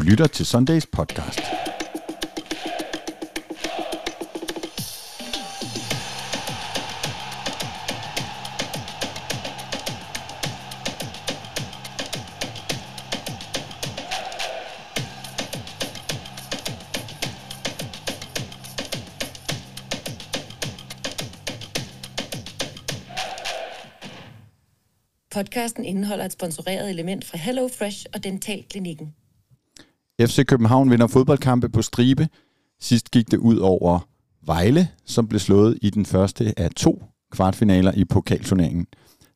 Du lytter til Sundays podcast. Podcasten indeholder et sponsoreret element fra Hello Fresh og Dentalklinikken. FC København vinder fodboldkampe på stribe. Sidst gik det ud over Vejle, som blev slået i den første af to kvartfinaler i pokalturneringen.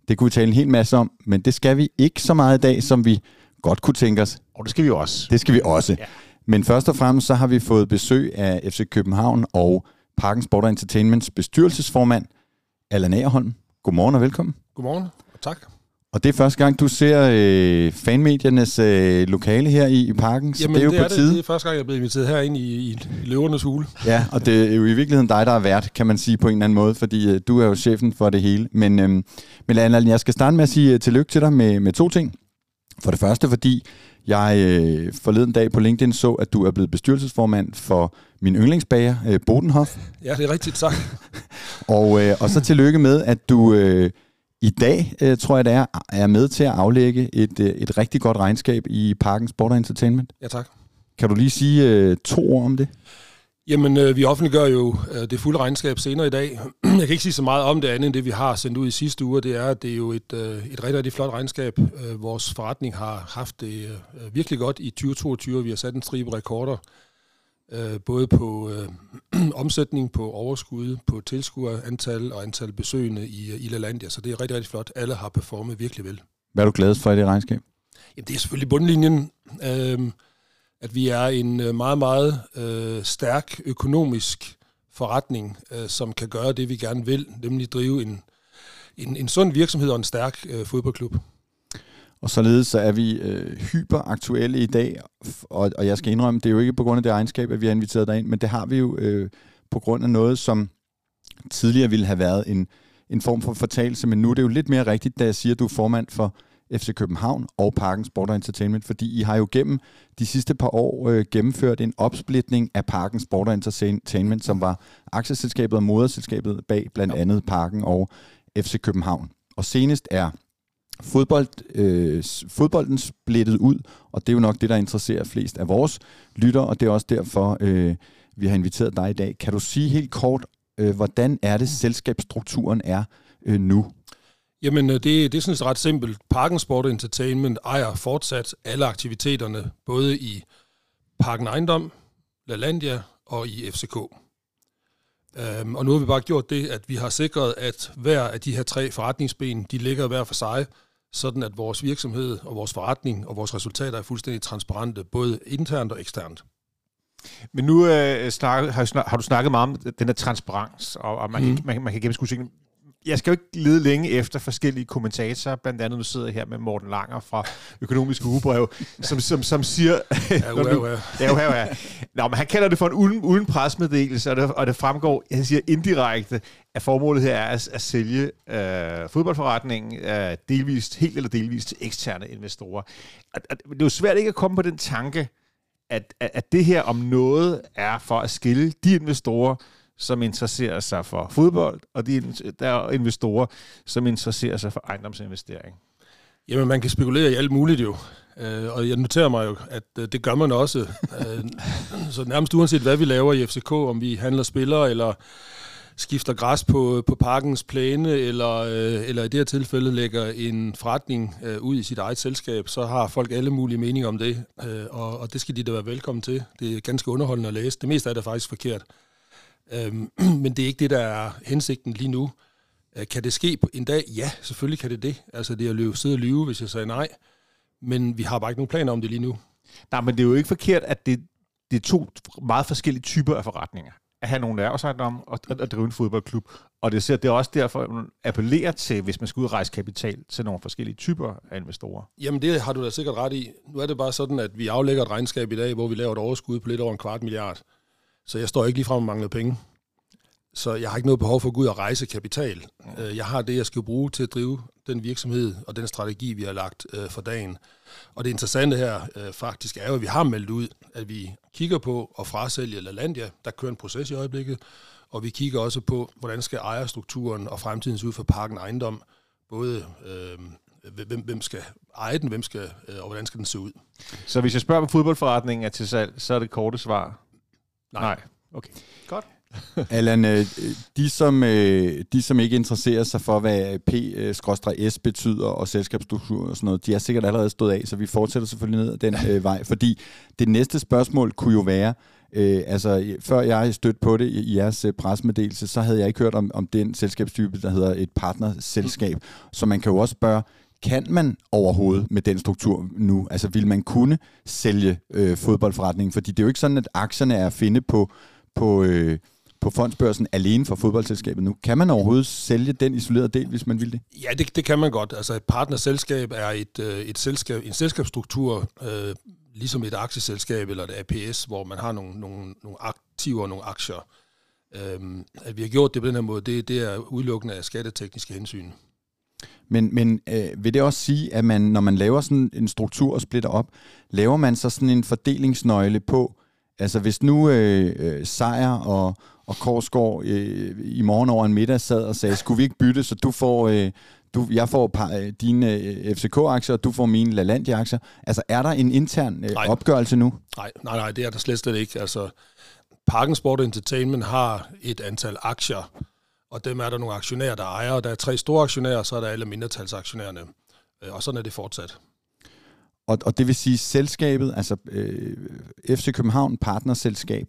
Det kunne vi tale en hel masse om, men det skal vi ikke så meget i dag, som vi godt kunne tænke os. Og det skal vi også. Det skal vi også. Ja. Men først og fremmest så har vi fået besøg af FC København og Parken Sport Entertainments bestyrelsesformand, Allan Agerholm. Godmorgen og velkommen. Godmorgen, og tak. Og det er første gang, du ser øh, fanmediernes øh, lokale her i, i parken, så Jamen, det er jo det på er tide. Det, det er første gang, jeg er blevet inviteret herinde i, i, løvernes hule. Ja, og det er jo i virkeligheden dig, der er vært, kan man sige på en eller anden måde, fordi øh, du er jo chefen for det hele. Men, øh, men Allan, jeg skal starte med at sige øh, tillykke til dig med, med to ting. For det første, fordi jeg øh, forleden dag på LinkedIn så, at du er blevet bestyrelsesformand for min yndlingsbager, øh, Bodenhof. Ja, det er rigtigt sagt. Og, øh, og så tillykke med, at du øh, i dag, øh, tror jeg det er, er med til at aflægge et, øh, et rigtig godt regnskab i Parken Sport og Entertainment. Ja, tak. Kan du lige sige øh, to ord om det? Jamen, øh, vi offentliggør jo øh, det fulde regnskab senere i dag. Jeg kan ikke sige så meget om det andet, end det vi har sendt ud i sidste uge. Det er, at det er jo et, øh, et rigtig, rigtig flot regnskab. Øh, vores forretning har haft det øh, virkelig godt i 2022. Vi har sat en stribe rekorder, øh, både på øh, omsætning, på overskud, på tilskuerantal og antal besøgende i, i LaLandia. Så det er rigtig, rigtig flot. Alle har performet virkelig vel. Hvad er du glad for i det regnskab? Jamen, det er selvfølgelig bundlinjen, øh, at vi er en øh, meget, meget øh, stærk økonomisk forretning, øh, som kan gøre det, vi gerne vil, nemlig drive en, en, en sund virksomhed og en stærk øh, fodboldklub. Og således så er vi øh, hyperaktuelle i dag, og, og jeg skal indrømme, det er jo ikke på grund af det regnskab, at vi har inviteret dig ind, men det har vi jo øh, på grund af noget, som tidligere ville have været en, en form for fortalelse, men nu er det jo lidt mere rigtigt, da jeg siger, at du er formand for FC København og Parken Sport og Entertainment, fordi I har jo gennem de sidste par år øh, gennemført en opsplitning af Parken Sport og Entertainment, som var aktieselskabet og moderselskabet bag blandt andet Parken og FC København. Og senest er fodbold, øh, fodbolden splittet ud, og det er jo nok det, der interesserer flest af vores lytter, og det er også derfor, øh, vi har inviteret dig i dag. Kan du sige helt kort, øh, hvordan er det, selskabsstrukturen er øh, nu? Jamen, øh, det, det er sådan set ret simpelt. Parken Sport Entertainment ejer fortsat alle aktiviteterne, både i Parken Ejendom, LaLandia og i FCK. Um, og nu har vi bare gjort det, at vi har sikret, at hver af de her tre forretningsben, de ligger hver for sig, sådan at vores virksomhed og vores forretning og vores resultater er fuldstændig transparente, både internt og eksternt. Men nu øh, snak, har, har du snakket meget om den der transparens, og, og man, mm. kan, man, man kan gennemskue. Jeg skal jo ikke lede længe efter forskellige kommentatorer, blandt andet nu sidder jeg her med Morten Langer fra Økonomisk Ugebrev, som, som, som siger... Ja, uha, uha. ja, uha, uha. Nå, men han kalder det for en uden, uden presmeddelelse, og det, og det fremgår, jeg siger indirekte, at formålet her er at, at sælge øh, fodboldforretningen øh, delvist, helt eller delvist til eksterne investorer. Og, og, det er jo svært ikke at komme på den tanke, at, at, at det her om noget er for at skille de investorer, som interesserer sig for fodbold, og de der er investorer, som interesserer sig for ejendomsinvestering. Jamen, man kan spekulere i alt muligt jo. Øh, og jeg noterer mig jo, at øh, det gør man også. Øh, så nærmest uanset hvad vi laver i FCK, om vi handler spillere, eller skifter græs på, øh, på parkens plæne, eller, øh, eller i det her tilfælde lægger en forretning øh, ud i sit eget selskab, så har folk alle mulige meninger om det, øh, og, og det skal de da være velkommen til. Det er ganske underholdende at læse. Det meste af det er faktisk forkert. Øhm, men det er ikke det, der er hensigten lige nu. Øh, kan det ske en dag? Ja, selvfølgelig kan det det. Altså det er at løbe, sidde og lyve, hvis jeg sagde nej. Men vi har bare ikke nogen planer om det lige nu. Nej, men det er jo ikke forkert, at det, det er to meget forskellige typer af forretninger. At have nogle erhvervsejendom og, og, og drive en fodboldklub. Og det, ser, det er også derfor, at man appellerer til, hvis man skal ud og rejse kapital, til nogle forskellige typer af investorer. Jamen det har du da sikkert ret i. Nu er det bare sådan, at vi aflægger et regnskab i dag, hvor vi laver et overskud på lidt over en kvart milliard. Så jeg står ikke lige frem og mangler penge. Så jeg har ikke noget behov for at gå ud og rejse kapital. Øh, Jeg har det, jeg skal bruge til at drive den virksomhed og den strategi, vi har lagt øh, for dagen. Og det interessante her øh, faktisk er jo, at vi har meldt ud, at vi kigger på at frasælge LaLandia. Der kører en proces i øjeblikket. Og vi kigger også på, hvordan skal ejerstrukturen og fremtiden se ud for parken ejendom. Både øh, hvem, hvem skal eje den, hvem skal, og hvordan skal den se ud. Så hvis jeg spørger, om fodboldforretningen er til salg, så er det korte svar? Nej. Nej. Okay. Godt. Allan, øh, de som, øh, de som ikke interesserer sig for, hvad P-S betyder og selskabsstruktur og sådan noget, de har sikkert allerede stået af, så vi fortsætter selvfølgelig ned ad den øh, vej, fordi det næste spørgsmål kunne jo være, øh, altså før jeg stødte på det i, i jeres øh, presmeddelelse, så havde jeg ikke hørt om, om den selskabstype, der hedder et partnerselskab, så man kan jo også spørge, kan man overhovedet med den struktur nu? Altså vil man kunne sælge øh, fodboldforretningen? Fordi det er jo ikke sådan, at aktierne er at finde på, på, øh, på fondsbørsen alene for fodboldselskabet nu. Kan man overhovedet sælge den isolerede del, hvis man vil det? Ja, det, det kan man godt. Altså et partnerselskab er et, øh, et selskab, en selskabsstruktur, øh, ligesom et aktieselskab eller et APS, hvor man har nogle, nogle, nogle aktiver og nogle aktier. Øhm, at vi har gjort det på den her måde, det, det er udelukkende af skattetekniske hensyn. Men, men øh, vil det også sige, at man, når man laver sådan en struktur og splitter op, laver man så sådan en fordelingsnøgle på, altså hvis nu øh, øh, Sejr og, og Korsgaard øh, i morgen over en middag sad og sagde, skulle vi ikke bytte, så du får... Øh, du, jeg får par, øh, dine øh, FCK-aktier, og du får mine LaLandia-aktier. Altså, er der en intern øh, Nej. opgørelse nu? Nej, nej, nej, det er der slet, slet ikke. Altså, Parken Sport Entertainment har et antal aktier, og dem er der nogle aktionærer, der ejer. Der er tre store aktionærer, og så er der alle mindretalsaktionærerne. Øh, Og sådan er det fortsat. Og, og det vil sige, selskabet, altså øh, FC København Partnerselskab,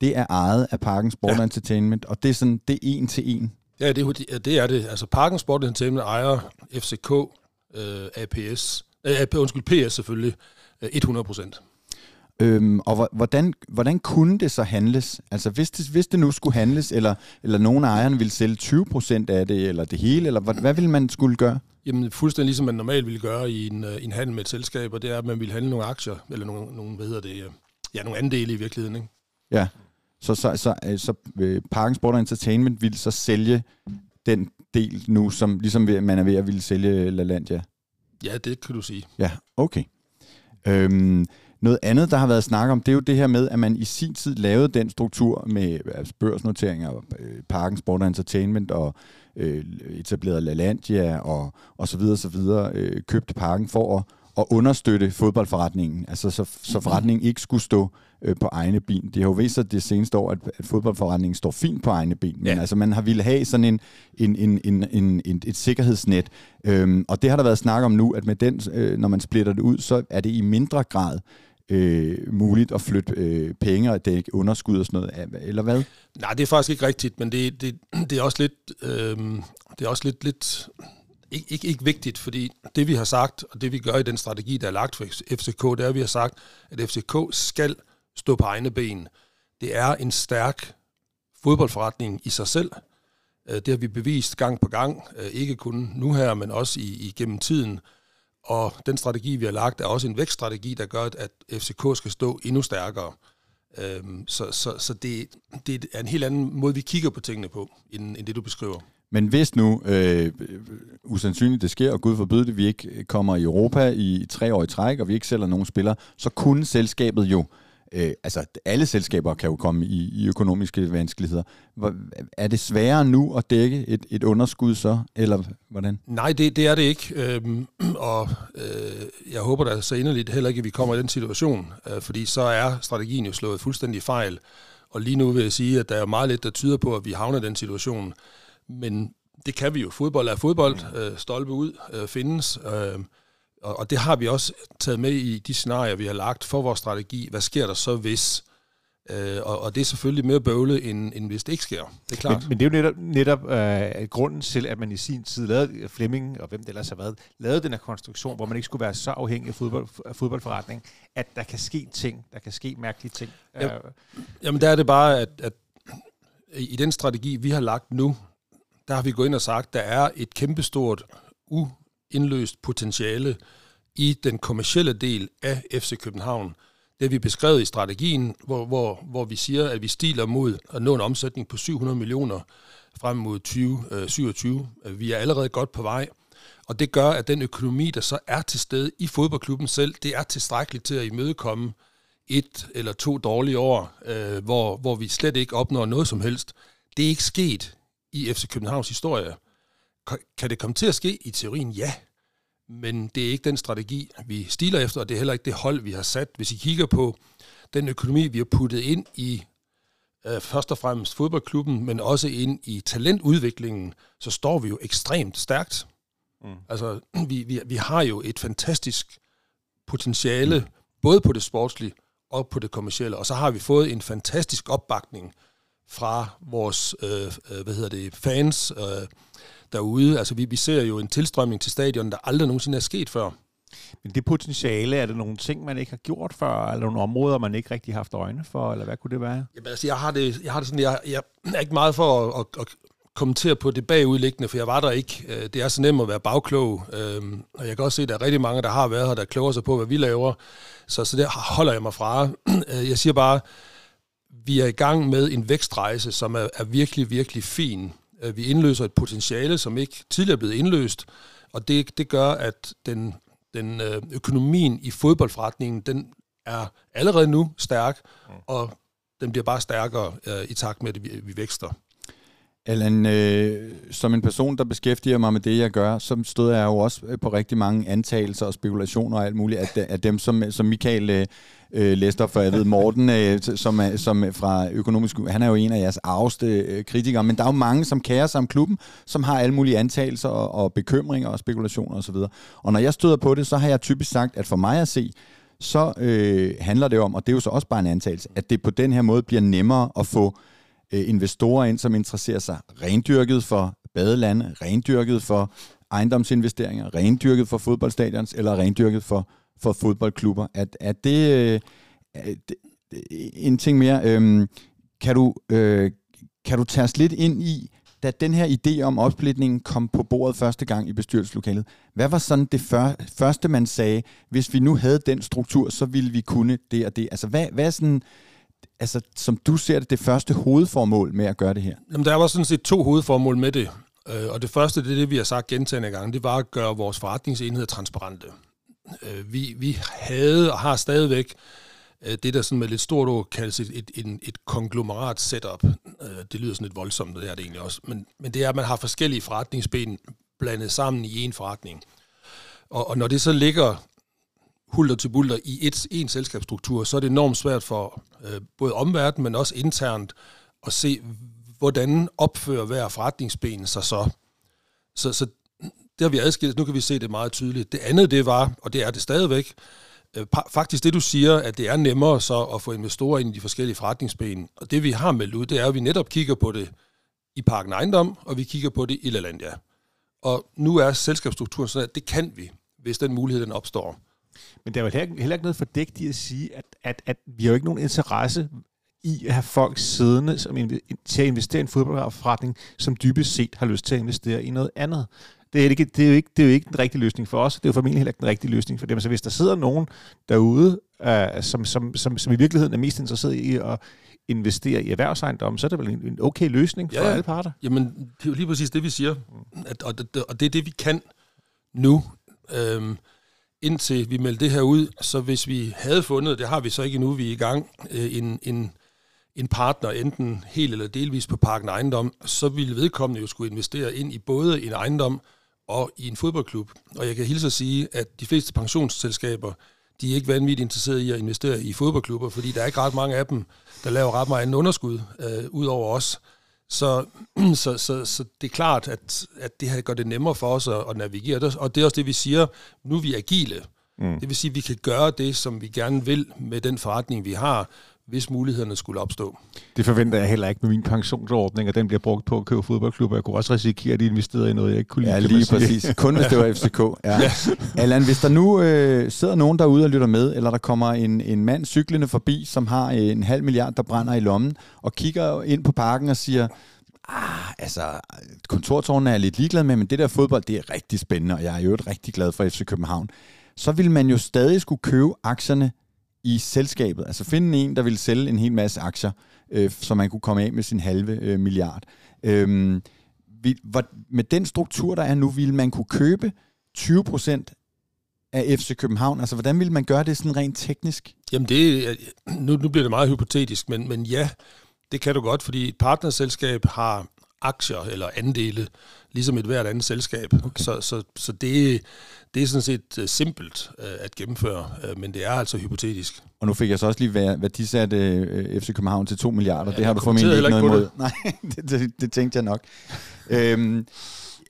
det er ejet af Parken Sport ja. Entertainment, og det er sådan, det er en til en. Ja, det, er ja, det er det. Altså, Parken Sport Entertainment ejer FCK, øh, APS, øh, undskyld, PS selvfølgelig, øh, 100 procent. Øhm, og hvor- hvordan, hvordan kunne det så handles? Altså hvis det, hvis det nu skulle handles, eller, eller nogen af ejerne ville sælge 20% af det, eller det hele, eller hvad, hvad ville man skulle gøre? Jamen, fuldstændig ligesom man normalt ville gøre i en, øh, en handel med et selskab, og det er, at man ville handle nogle aktier, eller nogle, nogle hvad hedder det, øh, ja, nogle andele i virkeligheden, ikke? Ja, så, så, så, øh, så øh, Parken Sport Entertainment ville så sælge den del nu, som ligesom man er ved at ville sælge LaLandia. Ja, det kan du sige. Ja, okay. Øhm, noget andet, der har været snak om, det er jo det her med, at man i sin tid lavede den struktur med altså, børsnoteringer, øh, Parken Sport og Entertainment og øh, etablerede LaLandia og, og så videre, så videre, øh, købte Parken for at, at understøtte fodboldforretningen, altså så, så forretningen ikke skulle stå øh, på egne ben. Det har jo vist sig det seneste år, at, at fodboldforretningen står fint på egne ben, men Ja. altså man har ville have sådan en, en, en, en, en, en, et sikkerhedsnet, øhm, og det har der været snak om nu, at med den, øh, når man splitter det ud, så er det i mindre grad øh, muligt at flytte øh, penge og dække underskud og sådan noget, eller hvad? Nej, det er faktisk ikke rigtigt, men det, det, det er også lidt, øh, det er også lidt, lidt ikke, ikke, ikke vigtigt, fordi det vi har sagt, og det vi gør i den strategi, der er lagt for FCK, det er, at vi har sagt, at FCK skal stå på egne ben. Det er en stærk fodboldforretning i sig selv. Øh, det har vi bevist gang på gang, øh, ikke kun nu her, men også i, igennem tiden. Og den strategi, vi har lagt, er også en vækststrategi, der gør, at FCK skal stå endnu stærkere. Øhm, så så, så det, det er en helt anden måde, vi kigger på tingene på, end, end det, du beskriver. Men hvis nu, øh, usandsynligt det sker, og Gud forbyde det, vi ikke kommer i Europa i tre år i træk, og vi ikke sælger nogen spillere, så kunne selskabet jo, øh, øh, altså alle selskaber kan jo komme i, i økonomiske vanskeligheder. Hvor, er det sværere nu at dække et, et underskud så, eller hvordan? Nej, det, det er det ikke. Øhm, og øh, jeg håber da så inderligt heller ikke, at vi kommer i den situation, øh, fordi så er strategien jo slået fuldstændig fejl. Og lige nu vil jeg sige, at der er meget lidt, der tyder på, at vi havner i den situation. Men det kan vi jo. Fodbold er fodbold. Øh, stolpe ud øh, findes. Øh, og, og det har vi også taget med i de scenarier, vi har lagt for vores strategi. Hvad sker der så, hvis? Øh, og, og det er selvfølgelig mere bøvle, end, end hvis det ikke sker. Det er klart. Men, men det er jo netop, netop øh, grunden til, at man i sin tid lavede Flemming, og hvem det ellers har været, lavede den her konstruktion, hvor man ikke skulle være så afhængig af, fodbold, af fodboldforretning, at der kan ske ting, der kan ske mærkelige ting. Ja. Øh, Jamen der er det bare, at, at i den strategi, vi har lagt nu, der har vi gået ind og sagt, der er et kæmpestort indløst potentiale i den kommercielle del af FC København. Det vi beskrevet i strategien, hvor, hvor, hvor vi siger, at vi stiler mod at nå en omsætning på 700 millioner frem mod 2027. Øh, vi er allerede godt på vej, og det gør, at den økonomi, der så er til stede i fodboldklubben selv, det er tilstrækkeligt til at imødekomme et eller to dårlige år, øh, hvor, hvor vi slet ikke opnår noget som helst. Det er ikke sket i FC Københavns historie. Kan det komme til at ske? I teorien ja, men det er ikke den strategi, vi stiler efter, og det er heller ikke det hold, vi har sat. Hvis I kigger på den økonomi, vi har puttet ind i øh, først og fremmest fodboldklubben, men også ind i talentudviklingen, så står vi jo ekstremt stærkt. Mm. Altså, vi, vi, vi har jo et fantastisk potentiale, mm. både på det sportslige og på det kommercielle, og så har vi fået en fantastisk opbakning fra vores øh, øh hvad hedder det, fans øh, derude. Altså, vi, vi ser jo en tilstrømning til stadion, der aldrig nogensinde er sket før. Men det potentiale, er det nogle ting, man ikke har gjort før, eller nogle områder, man ikke rigtig har haft øjne for, eller hvad kunne det være? Jamen, altså, jeg har det, jeg har det sådan, jeg, jeg er ikke meget for at, at, at kommentere på det bagudliggende, for jeg var der ikke. Øh, det er så nemt at være bagklog, øhm, og jeg kan også se, at der er rigtig mange, der har været her, der kloger sig på, hvad vi laver. Så, så det holder jeg mig fra. Øh, jeg siger bare, vi er i gang med en vækstrejse, som er, er virkelig, virkelig fin. Øh, vi indløser et potentiale, som ikke tidligere er blevet indløst, og det, det gør, at den, den økonomien i fodboldforretningen, den er allerede nu stærk, mm. og den bliver bare stærkere øh, i takt med, at vi, vi vækster. Allan, øh, som en person, der beskæftiger mig med det, jeg gør, så stod jeg jo også øh, på rigtig mange antagelser og spekulationer og alt muligt, at, af dem, som, som Michael øh, øh, læste op for, jeg ved, Morten, øh, som, er, som fra økonomisk, han er jo en af jeres arveste øh, kritikere, men der er jo mange, som kærer sig om klubben, som har alle mulige antagelser og, og bekymringer og spekulationer osv. Og, og når jeg støder på det, så har jeg typisk sagt, at for mig at se, så øh, handler det om, og det er jo så også bare en antagelse, at det på den her måde bliver nemmere at få øh, Øh, investorer ind, som interesserer sig rendyrket for badelande, rendyrket for ejendomsinvesteringer, rendyrket for fodboldstadions eller rendyrket for, for fodboldklubber. Er, er det, øh, er det øh, en ting mere? Øh, kan, du, øh, kan du tage os lidt ind i, da den her idé om opsplitningen kom på bordet første gang i bestyrelseslokalet, hvad var sådan det før, første, man sagde, hvis vi nu havde den struktur, så ville vi kunne det og det? Altså, hvad, hvad er sådan altså, som du ser det, det første hovedformål med at gøre det her? Jamen, der var sådan set to hovedformål med det. Øh, og det første, det er det, vi har sagt gentagende gange, det var at gøre vores forretningsenheder transparente. Øh, vi, vi havde og har stadigvæk øh, det, der sådan med lidt stort ord kaldes et, et, et, et konglomerat setup. Det lyder sådan lidt voldsomt, det er det egentlig også. Men, men det er, at man har forskellige forretningsben blandet sammen i en forretning. Og, og når det så ligger hulter til bulter i et, en selskabsstruktur, så er det enormt svært for øh, både omverdenen, men også internt at se, hvordan opfører hver forretningsben sig så. Så, så det har vi adskilt, nu kan vi se det meget tydeligt. Det andet, det var, og det er det stadigvæk, øh, faktisk det du siger, at det er nemmere så at få investorer ind i de forskellige forretningsben. Og det vi har meldt ud, det er, at vi netop kigger på det i Parken Ejendom, og vi kigger på det i LaLandia. Og nu er selskabsstrukturen sådan, at det kan vi, hvis den mulighed den opstår. Men der er jo heller, heller ikke noget fordækt i at sige, at, at, at vi har jo ikke nogen interesse i at have folk siddende som til at investere i en fodboldforretning, som dybest set har lyst til at investere i noget andet. Det er, ikke, det, er jo ikke, det er jo ikke den rigtige løsning for os, det er jo formentlig heller ikke den rigtige løsning for dem. Så hvis der sidder nogen derude, uh, som, som, som, som i virkeligheden er mest interesseret i at investere i erhvervsejendom, så er det vel en, okay løsning for ja, alle parter? Jamen, det er jo lige præcis det, vi siger. At, og, det, og det er det, vi kan nu. Øhm, indtil vi meldte det her ud, så hvis vi havde fundet, det har vi så ikke endnu, vi er i gang, øh, en, en, en partner, enten helt eller delvis på Parken Ejendom, så ville vedkommende jo skulle investere ind i både en ejendom og i en fodboldklub. Og jeg kan hilse at sige, at de fleste pensionsselskaber, de er ikke vanvittigt interesserede i at investere i fodboldklubber, fordi der er ikke ret mange af dem, der laver ret meget andet underskud øh, ud over os. Så, så, så, så det er klart, at, at det her gør det nemmere for os at, at navigere. Og det er også det, vi siger, nu er vi agile. Mm. Det vil sige, at vi kan gøre det, som vi gerne vil med den forretning, vi har, hvis mulighederne skulle opstå. Det forventer jeg heller ikke med min pensionsordning, at den bliver brugt på at købe fodboldklubber. Jeg kunne også risikere, at de investerede i noget, jeg ikke kunne lide. Ja, lige præcis. Kun hvis det var FCK. Ja. ja. Allan, hvis der nu øh, sidder nogen derude og lytter med, eller der kommer en, en mand cyklende forbi, som har en halv milliard, der brænder i lommen, og kigger ind på parken og siger, ah, altså, kontortårnen er jeg lidt ligeglad med, men det der fodbold, det er rigtig spændende, og jeg er jo rigtig glad for FC København. Så vil man jo stadig skulle købe aktierne i selskabet. Altså finde en, der ville sælge en hel masse aktier, øh, så man kunne komme af med sin halve øh, milliard. Øh, vi, hvor, med den struktur, der er nu, ville man kunne købe 20 procent af FC København? Altså, hvordan ville man gøre det sådan rent teknisk? Jamen, det, nu, nu bliver det meget hypotetisk, men, men ja, det kan du godt, fordi et partnerselskab har aktier eller andele, ligesom et hvert andet selskab. Okay. Så, så, så det, det er sådan set uh, simpelt uh, at gennemføre, uh, men det er altså hypotetisk. Og nu fik jeg så også lige værdisat uh, FC København til 2 milliarder. Ja, det har du formentlig ikke noget imod. Nej, det, det, det tænkte jeg nok. øhm,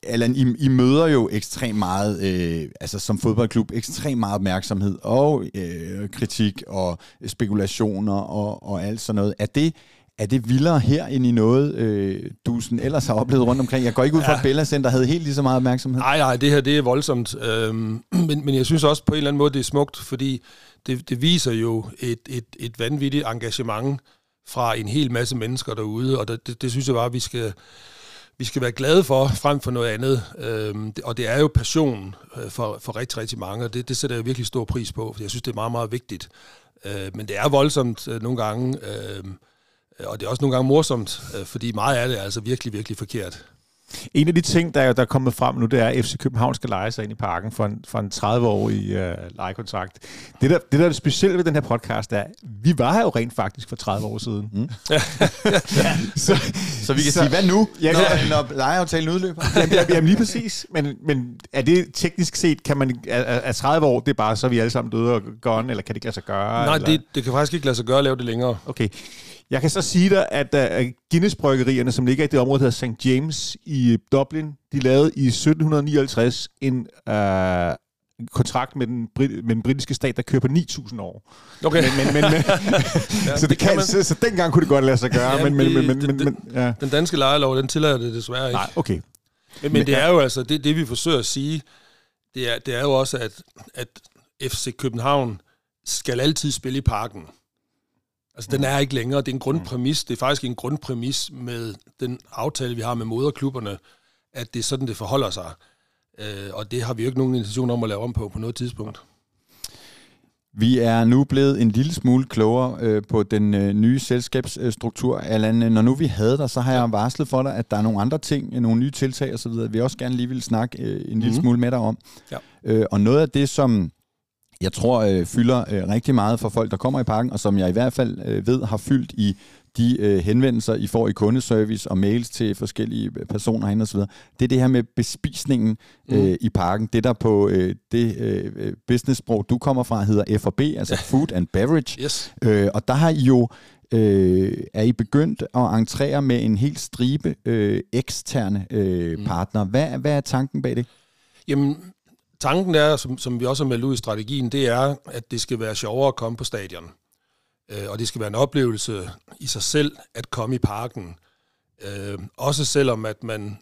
Allan, I, I møder jo ekstremt meget, øh, altså som fodboldklub, ekstremt meget opmærksomhed og øh, kritik og spekulationer og, og alt sådan noget. Er det, er det vildere her end i noget, øh, du sådan ellers har oplevet rundt omkring? Jeg går ikke ud fra, ja. at Bella Center havde helt lige så meget opmærksomhed. Nej, nej, det her det er voldsomt. Øhm, men, men jeg synes også på en eller anden måde, det er smukt, fordi det, det viser jo et, et, et vanvittigt engagement fra en hel masse mennesker derude, og det, det, det synes jeg bare, vi skal vi skal være glade for, frem for noget andet. Øhm, og det er jo passion øh, for, for rigtig, rigtig mange, og det, det sætter jeg virkelig stor pris på, for jeg synes, det er meget, meget vigtigt. Øh, men det er voldsomt øh, nogle gange, øh, og det er også nogle gange morsomt, øh, fordi meget af det er altså virkelig, virkelig forkert. En af de ting, der, der er kommet frem nu, det er, at FC København skal lege sig ind i parken for en, for en 30-årig øh, lejekontrakt. Det der, det, der er det specielle ved den her podcast, er, vi var her jo rent faktisk for 30 år siden. Mm. ja, så, så vi kan så, sige, hvad nu, ja, når, når lejeaftalen udløber? jamen, jamen lige præcis. Men, men er det teknisk set, kan man, er, er 30 år, det er bare, så er vi alle sammen døde og gone, eller kan det ikke lade sig gøre? Nej, det, det kan faktisk ikke lade sig gøre at lave det længere. Okay. Jeg kan så sige dig, at uh, Guinness-bryggerierne, som ligger i det område, der hedder St. James i Dublin, de lavede i 1759 en uh, kontrakt med den, med den britiske stat, der kører på 9.000 år. Okay. Men, men, men, men, ja, så, det kan, kan man... så, så dengang kunne det godt lade sig gøre. Ja, men, men, men, men, men, men, ja. Den danske lejelov, den tillader det desværre ikke. Nej, okay. Men, men, men det er jo altså, det, det vi forsøger at sige, det er, det er jo også, at, at FC København skal altid spille i parken. Altså, den er ikke længere. Det er en grundpræmis. Det er faktisk en grundpræmis med den aftale, vi har med moderklubberne, at det er sådan, det forholder sig. Øh, og det har vi jo ikke nogen intention om at lave om på på noget tidspunkt. Vi er nu blevet en lille smule klogere øh, på den øh, nye selskabsstruktur. Allan, når nu vi havde dig, så har jeg varslet for dig, at der er nogle andre ting, nogle nye tiltag osv., vi også gerne lige vil snakke øh, en mm-hmm. lille mhm. smule med dig om. Ja. Øh, og noget af det, som jeg tror øh, fylder øh, rigtig meget for folk, der kommer i parken, og som jeg i hvert fald øh, ved har fyldt i de øh, henvendelser, I får i kundeservice og mails til forskellige øh, personer hen osv., det er det her med bespisningen øh, mm. i parken. Det der på øh, det øh, business-sprog, du kommer fra, hedder F&B, altså Food and Beverage. Yes. Øh, og der har I jo øh, er I begyndt at entrere med en helt stribe øh, eksterne øh, mm. partnere. Hvad, hvad er tanken bag det? Jamen, tanken er, som, som vi også har meldt ud i strategien, det er, at det skal være sjovere at komme på stadion. Øh, og det skal være en oplevelse i sig selv at komme i parken. Øh, også selvom at man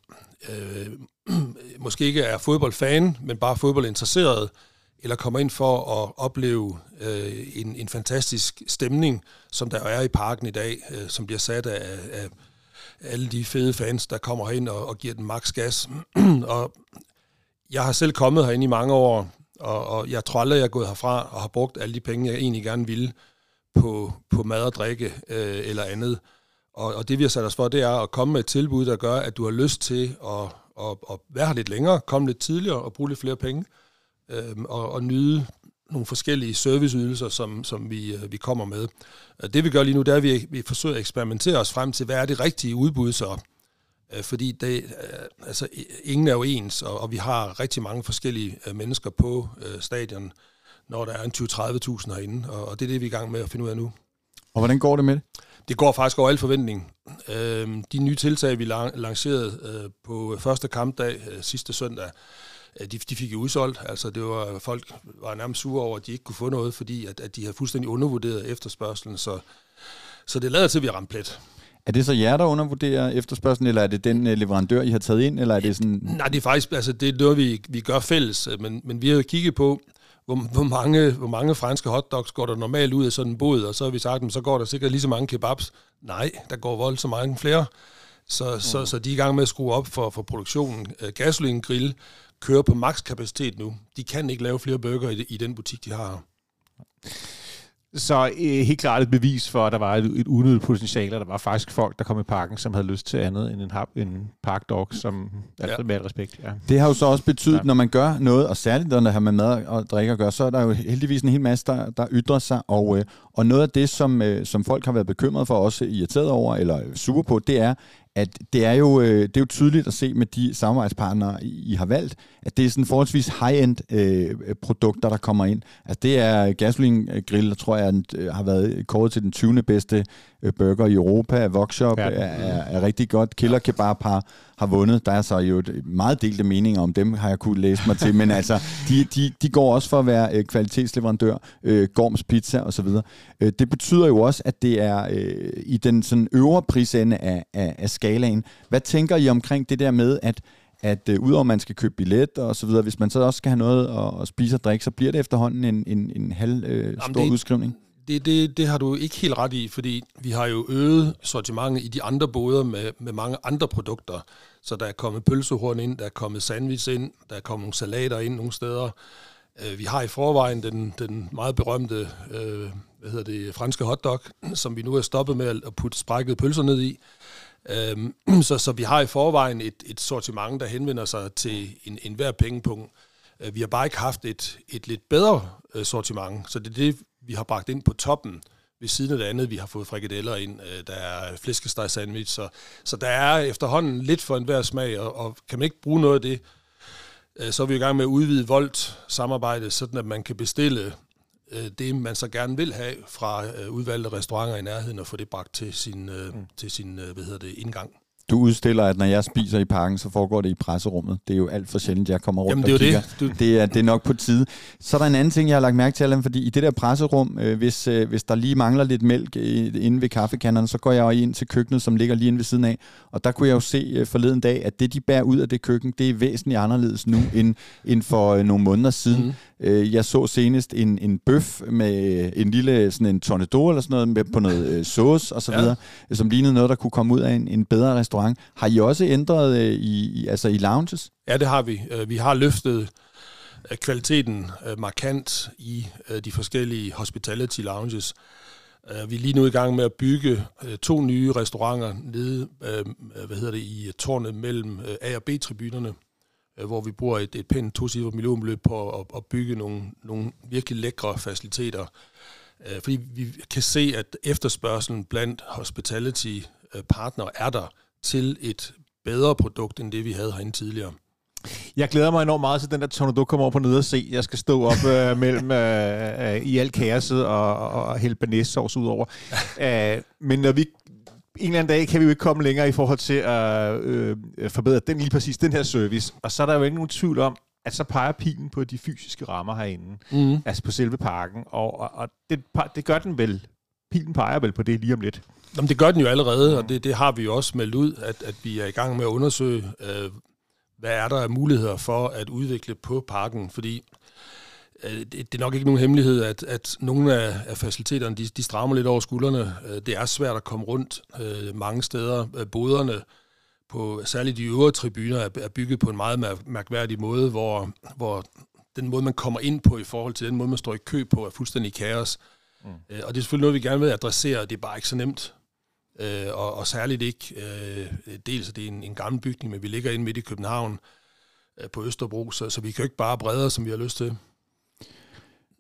øh, måske ikke er fodboldfan, men bare fodboldinteresseret, eller kommer ind for at opleve øh, en, en fantastisk stemning, som der er i parken i dag, øh, som bliver sat af, af alle de fede fans, der kommer ind og, og giver den maks gas. og jeg har selv kommet herinde i mange år, og, og jeg tror aldrig, jeg er gået herfra og har brugt alle de penge, jeg egentlig gerne ville på, på mad og drikke øh, eller andet. Og, og det vi har sat os for, det er at komme med et tilbud, der gør, at du har lyst til at, at, at være her lidt længere, komme lidt tidligere og bruge lidt flere penge, øh, og, og nyde nogle forskellige serviceydelser, som, som vi, øh, vi kommer med. Det vi gør lige nu, det er, at vi, vi forsøger at eksperimentere os frem til, hvad er det rigtige udbud så? Øh, fordi det, øh, altså, ingen er jo ens, og, og vi har rigtig mange forskellige øh, mennesker på øh, stadion, når der er en 20-30.000 herinde, og, og det er det, vi er i gang med at finde ud af nu. Og hvordan går det med det? Det går faktisk over al forventning. Øh, de nye tiltag, vi lancerede øh, på første kampdag øh, sidste søndag, øh, de, de fik jo udsolgt. Altså, det var, folk var nærmest sure over, at de ikke kunne få noget, fordi at, at de havde fuldstændig undervurderet efterspørgselen. Så, så det lader til, at vi har ramt plet. Er det så jer, der undervurderer efterspørgselen, eller er det den øh, leverandør, I har taget ind, eller er det sådan... Nej, det er faktisk, altså det er noget, vi, vi gør fælles, øh, men, men vi har jo kigget på, hvor, hvor, mange, hvor mange franske hotdogs går der normalt ud af sådan en båd, og så har vi sagt, så går der sikkert lige så mange kebabs. Nej, der går voldsomt mange flere. Så, mm. så, så de er i gang med at skrue op for, for produktionen. Uh, Gasoline Grill kører på maks kapacitet nu. De kan ikke lave flere burger i, i den butik, de har. Så øh, helt klart et bevis for, at der var et, et unødigt potentiale, og der var faktisk folk, der kom i parken, som havde lyst til andet end en, hap, en parkdog, som altså ja. med al respekt. Ja. Det har jo så også betydet, ja. når man gør noget, og særligt når det har med mad og drikke at gøre, så er der jo heldigvis en hel masse, der, der ytrer sig, og, øh, og noget af det, som, øh, som folk har været bekymret for, også irriteret over, eller super på, det er, at det er, jo, øh, det er jo tydeligt at se med de samarbejdspartnere, I har valgt, at det er sådan forholdsvis high-end øh, produkter, der kommer ind. Altså det er Gasoline Grill, der tror jeg øh, har været kåret til den 20. bedste burger i Europa. Vokshop ja. er, er, er rigtig godt. Killer Kebab har, har vundet. Der er så jo et meget delte meninger om dem, har jeg kunne læse mig til. Men altså, de, de, de går også for at være øh, kvalitetsleverandør. Øh, Gorms Pizza osv. Øh, det betyder jo også, at det er øh, i den sådan øvre prisende af, af, af skalaen. Hvad tænker I omkring det der med, at at øh, udover at man skal købe billet og så videre, hvis man så også skal have noget at, at spise og drikke, så bliver det efterhånden en, en, en halv øh, stor det, udskrivning? Det, det, det har du ikke helt ret i, fordi vi har jo øget sortimentet i de andre boder med, med mange andre produkter. Så der er kommet pølsehorn ind, der er kommet sandwich ind, der er kommet nogle salater ind nogle steder. Øh, vi har i forvejen den, den meget berømte øh, hvad hedder det, franske hotdog, som vi nu er stoppet med at putte sprækkede pølser ned i. Øhm, så, så vi har i forvejen et, et sortiment, der henvender sig til en, en hver pengepunkt. Øh, vi har bare ikke haft et, et lidt bedre øh, sortiment, så det er det, vi har bragt ind på toppen. Ved siden af det andet, vi har fået frikadeller ind, øh, der er flæskesteg sandwich, så, så der er efterhånden lidt for enhver smag, og, og kan man ikke bruge noget af det, så er vi i gang med at udvide Volt samarbejdet, sådan at man kan bestille øh, det, man så gerne vil have fra øh, udvalgte restauranter i nærheden, og få det bragt til sin, øh, mm. til sin øh, hvad hedder det, indgang. Du udstiller, at når jeg spiser i parken, så foregår det i presserummet. Det er jo alt for sjældent, jeg kommer rundt Jamen, det er og kigger. Det. Du... Det, er, det er nok på tide. Så er der en anden ting, jeg har lagt mærke til, Allan, fordi i det der presserum, øh, hvis, øh, hvis der lige mangler lidt mælk øh, inde ved kaffekanderne, så går jeg jo ind til køkkenet, som ligger lige inde ved siden af. Og der kunne jeg jo se øh, forleden dag, at det, de bærer ud af det køkken, det er væsentligt anderledes nu, end, end for øh, nogle måneder siden. Mm. Øh, jeg så senest en, en bøf med en lille sådan en tornado eller sådan noget med, på noget øh, sauce og så videre, ja. som lignede noget, der kunne komme ud af en, en bedre restaurant. Har I også ændret øh, i, i, altså i lounges? Ja, det har vi. Øh, vi har løftet øh, kvaliteten øh, markant i de forskellige hospitality lounges. Vi er lige nu i gang med at bygge to nye restauranter nede hvad hedder det, i tårnet mellem A- og B-tribunerne, hvor vi bruger et, et pænt tocifret millionbeløb på at, at bygge nogle, nogle virkelig lækre faciliteter. Fordi vi kan se, at efterspørgselen blandt hospitality-partnere er der til et bedre produkt, end det vi havde herinde tidligere. Jeg glæder mig enormt meget til den der Tornado kommer over på nede og se. Jeg skal stå op øh, mellem øh, øh, i alt kaoset og, og, og hælde banæssovs ud over. Æh, men når vi en eller anden dag kan vi jo ikke komme længere i forhold til at øh, forbedre den lige præcis den her service. Og så er der jo ikke nogen tvivl om, at så peger pilen på de fysiske rammer herinde. Mm. Altså på selve parken. Og, og, og det, det gør den vel. Pilen peger vel på det lige om lidt. Jamen, det gør den jo allerede, og det, det har vi jo også meldt ud, at, at vi er i gang med at undersøge, øh, hvad er der af muligheder for at udvikle på parken, fordi øh, det, det er nok ikke nogen hemmelighed, at, at nogle af, af faciliteterne, de, de strammer lidt over skuldrene. Øh, det er svært at komme rundt øh, mange steder. Øh, boderne, på særligt de øvre tribuner, er, er bygget på en meget mærkværdig måde, hvor, hvor den måde, man kommer ind på i forhold til den måde, man står i kø på, er fuldstændig kaos. Mm. Og det er selvfølgelig noget, vi gerne vil adressere, og det er bare ikke så nemt. Øh, og, og særligt ikke, øh, dels er det en, en gammel bygning, men vi ligger inde midt i København øh, på Østerbro, så, så vi kan jo ikke bare brede som vi har lyst til.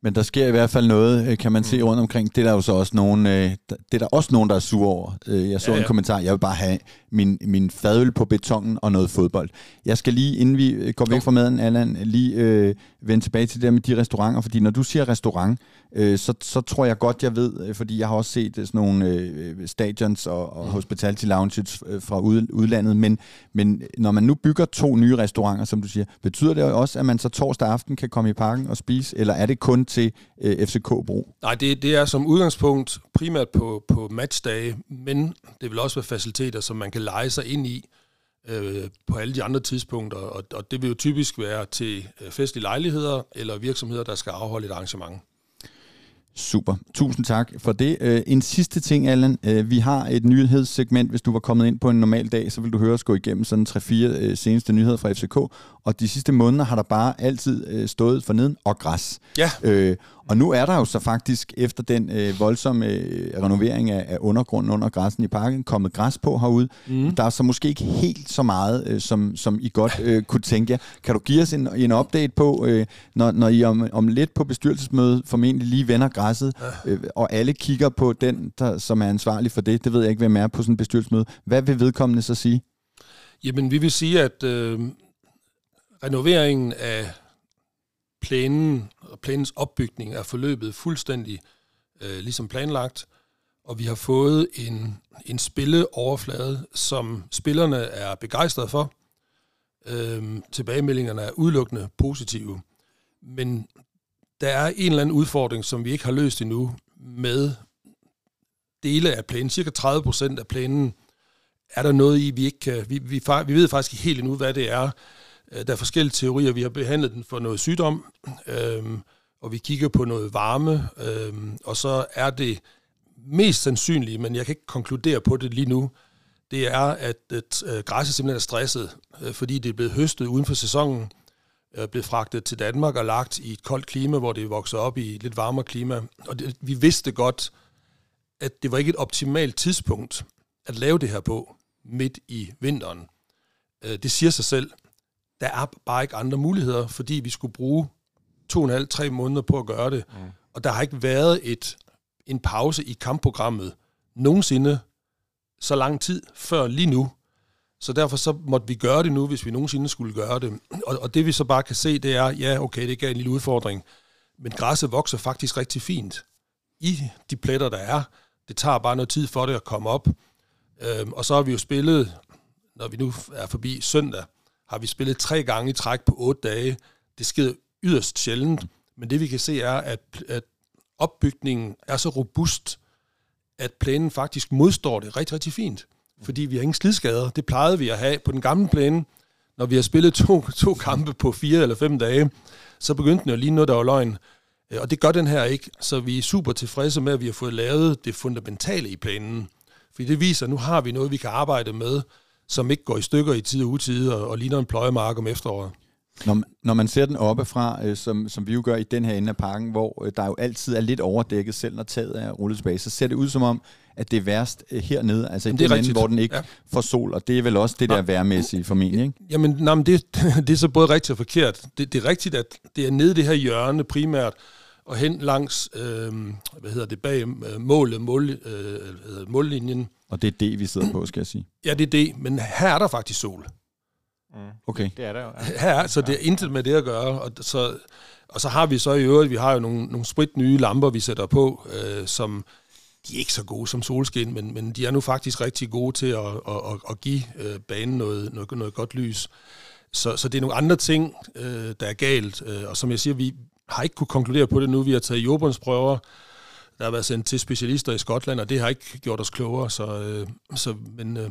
Men der sker i hvert fald noget, øh, kan man se mm. rundt omkring. Det er der jo så også nogen, øh, det er der også nogen, der er sure over. Øh, jeg så ja, ja. en kommentar, jeg vil bare have min, min fadøl på betongen og noget fodbold. Jeg skal lige, inden vi går væk fra maden, Allan, lige øh, vende tilbage til det med de restauranter, fordi når du siger restaurant, øh, så, så tror jeg godt, jeg ved, fordi jeg har også set sådan nogle øh, stadions og, og mm. hospitality lounges fra ud, udlandet, men, men når man nu bygger to nye restauranter, som du siger, betyder det også, at man så torsdag aften kan komme i parken og spise, eller er det kun til øh, FCK Bro? Nej, det, det er som udgangspunkt primært på, på matchdage, men det vil også være faciliteter, som man kan lege sig ind i øh, på alle de andre tidspunkter, og, og det vil jo typisk være til øh, festlige lejligheder eller virksomheder, der skal afholde et arrangement. Super. Tusind tak for det. Øh, en sidste ting, Allan. Øh, vi har et nyhedssegment. Hvis du var kommet ind på en normal dag, så vil du høre os gå igennem sådan 3-4 øh, seneste nyheder fra FCK. Og de sidste måneder har der bare altid stået for neden og græs. Ja. Øh, og nu er der jo så faktisk, efter den øh, voldsomme øh, renovering af, af undergrunden under græssen i parken, kommet græs på herude. Mm. Der er så måske ikke helt så meget, øh, som, som I godt øh, kunne tænke jer. Kan du give os en, en update på, øh, når, når I om, om lidt på bestyrelsesmødet formentlig lige vender græsset, øh, og alle kigger på den, der, som er ansvarlig for det, det ved jeg ikke, hvem er på sådan en bestyrelsesmøde. Hvad vil vedkommende så sige? Jamen, vi vil sige, at øh, renoveringen af planen og planens opbygning er forløbet fuldstændig øh, ligesom planlagt, og vi har fået en, en spilleoverflade, som spillerne er begejstrede for. Øh, tilbagemeldingerne er udelukkende positive. Men der er en eller anden udfordring, som vi ikke har løst endnu med dele af planen. Cirka 30 procent af planen er der noget i, vi ikke kan... Vi, vi, vi ved faktisk ikke helt endnu, hvad det er. Øh, der er forskellige teorier. Vi har behandlet den for noget sygdom, øh, og vi kigger på noget varme, øh, og så er det mest sandsynlige, men jeg kan ikke konkludere på det lige nu, det er, at at øh, græsset simpelthen er stresset, øh, fordi det er blevet høstet uden for sæsonen, øh, blevet fragtet til Danmark og lagt i et koldt klima, hvor det vokser op i et lidt varmere klima. Og det, vi vidste godt, at det var ikke et optimalt tidspunkt at lave det her på midt i vinteren. Øh, det siger sig selv der er bare ikke andre muligheder, fordi vi skulle bruge to og en halv, tre måneder på at gøre det. Mm. Og der har ikke været et, en pause i kampprogrammet nogensinde så lang tid før lige nu. Så derfor så måtte vi gøre det nu, hvis vi nogensinde skulle gøre det. Og, og det vi så bare kan se, det er, ja, okay, det gav en lille udfordring, men græsset vokser faktisk rigtig fint i de pletter, der er. Det tager bare noget tid for det at komme op. Øhm, og så har vi jo spillet, når vi nu er forbi søndag, har vi spillet tre gange i træk på otte dage. Det sker yderst sjældent, men det vi kan se er, at, at opbygningen er så robust, at plænen faktisk modstår det rigtig, rigtig fint. Fordi vi har ingen slidskader. Det plejede vi at have på den gamle plæne. Når vi har spillet to, to kampe på fire eller fem dage, så begyndte den jo lige noget, der var løgn. Øh, og det gør den her ikke, så vi er super tilfredse med, at vi har fået lavet det fundamentale i planen. Fordi det viser, at nu har vi noget, vi kan arbejde med, som ikke går i stykker i tid og utid og, og ligner en pløjemark om efteråret. Når, når man ser den oppefra, øh, som, som vi jo gør i den her ende af parken, hvor øh, der jo altid er lidt overdækket, selv når taget er rullet tilbage, så ser det ud som om, at det er værst øh, hernede, altså i den ende, hvor den ikke ja. får sol, og det er vel også det der værmæssige formentlig, ikke? Jamen, nej, men det, det er så både rigtigt og forkert. Det, det er rigtigt, at det er nede det her hjørne primært, og hen langs, øh, hvad hedder det, bag øh, målet, mål, øh, mållinjen, og det er det, vi sidder på, skal jeg sige. Ja, det er det, men her er der faktisk sol. Mm. Okay. Det er der jo. Ja. Her er, så det er intet med det at gøre. Og så, og så har vi så i øvrigt, vi har jo nogle, nogle sprit nye lamper, vi sætter på, øh, som de er ikke så gode som solskin, men, men de er nu faktisk rigtig gode til at, at, at, at give øh, banen noget, noget, noget godt lys. Så, så det er nogle andre ting, øh, der er galt. Øh, og som jeg siger, vi har ikke kunne konkludere på det nu. Vi har taget jordbundsprøver, der har været sendt til specialister i Skotland, og det har ikke gjort os klogere. Så, øh, så, men, øh,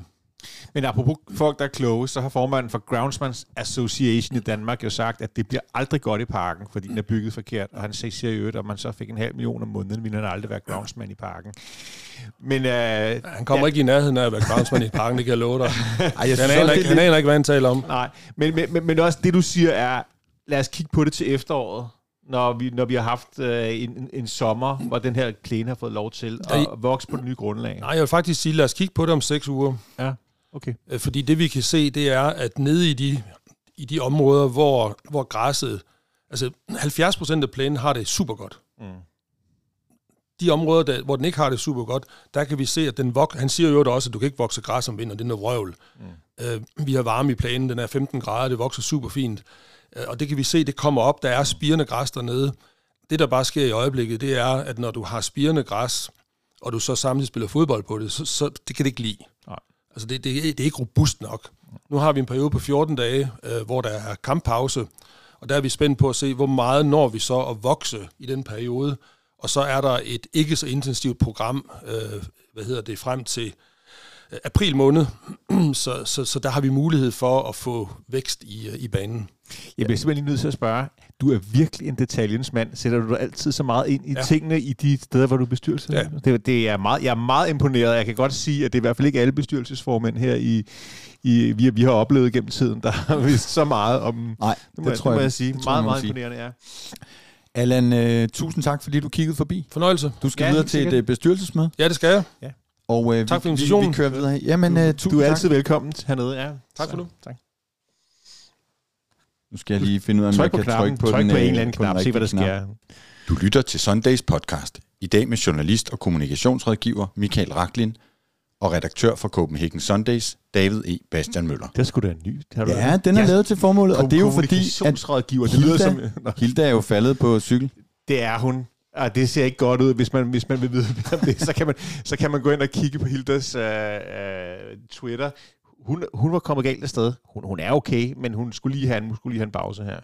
men apropos folk, der er kloge, så har formanden for Groundsmans Association i Danmark jo sagt, at det bliver aldrig godt i parken, fordi den er bygget forkert. Og han siger jo, at man så fik en halv million om måneden, ville han aldrig være groundsman i parken. Men, øh, han kommer ja. ikke i nærheden af at være groundsman i parken, det kan jeg love dig. Ej, jeg han, aner ikke, han aner ikke, hvad han taler om. Nej, men, men, men, men også det, du siger er, lad os kigge på det til efteråret når vi, når vi har haft øh, en, en sommer, hvor den her plæne har fået lov til at ja, vokse på det nye grundlag? Nej, jeg vil faktisk sige, lad os kigge på det om seks uger. Ja, okay. Øh, fordi det vi kan se, det er, at nede i de, i de områder, hvor, hvor græsset, altså 70 procent af plænen har det super godt. Mm. De områder, der, hvor den ikke har det super godt, der kan vi se, at den vok- han siger jo også, at du kan ikke vokse græs om vinteren, det er noget vrøvl. Mm. Øh, vi har varme i plænen, den er 15 grader, det vokser super fint. Øh, og det kan vi se, det kommer op. Der er spirende græs dernede. Det, der bare sker i øjeblikket, det er, at når du har spirende græs, og du så samtidig spiller fodbold på det, så, så det kan det ikke lide. Nej. Altså, det, det, det er ikke robust nok. Nu har vi en periode på 14 dage, øh, hvor der er kamppause, og der er vi spændt på at se, hvor meget når vi så at vokse i den periode. Og så er der et ikke så intensivt program, øh, hvad hedder det, frem til øh, april måned. så, så, så der har vi mulighed for at få vækst i, øh, i banen. Jeg bliver simpelthen lige nødt til at spørge, du er virkelig en detaljens mand. Sætter du dig altid så meget ind i ja. Ja. tingene i de steder, hvor du er bestyrelse? Ja. Det, det er meget, jeg er meget imponeret. Jeg kan godt sige, at det er i hvert fald ikke alle bestyrelsesformænd her, i, i, vi, vi har oplevet gennem tiden, der har vidst så meget om... Nej, Det må, det tror jeg, det må jeg sige. det Meget, meget sige. imponerende, ja. Allan, øh, tusind tak, fordi du kiggede forbi. Fornøjelse. Du skal Ja, ja, videre til et sikkert. øh, bestyrelsesmøde. Ja, det skal jeg. Og, øh, Tak for vi, vi, invitationen. vi kører videre. Jamen, øh, tusind Du er tak. altid velkommen hernede, ja. Tak for nu. Tak. Nu skal jeg lige finde ud af, om Tryk jeg kan knappen, trykke på, tryk den, på en øh, eller anden knap, se hvad der sker. Du lytter til Sundays podcast. I dag med journalist og kommunikationsrådgiver Michael Raklin og redaktør for Copenhagen Sundays, David E. Bastian Møller. Det sgu da ny. Har du Ja, den er lavet til formålet, og det er jo fordi, at Kommunikationsrådgiver, det lyder Hilda, som... Hilda er jo faldet på cykel. det er hun. Og det ser ikke godt ud, hvis man, hvis man vil vide mere om det. Så kan man, så kan man gå ind og kigge på Hildas uh, uh, Twitter. Hun, hun var kommet galt afsted. Hun, hun er okay, men hun skulle lige have en, skulle lige have en pause her.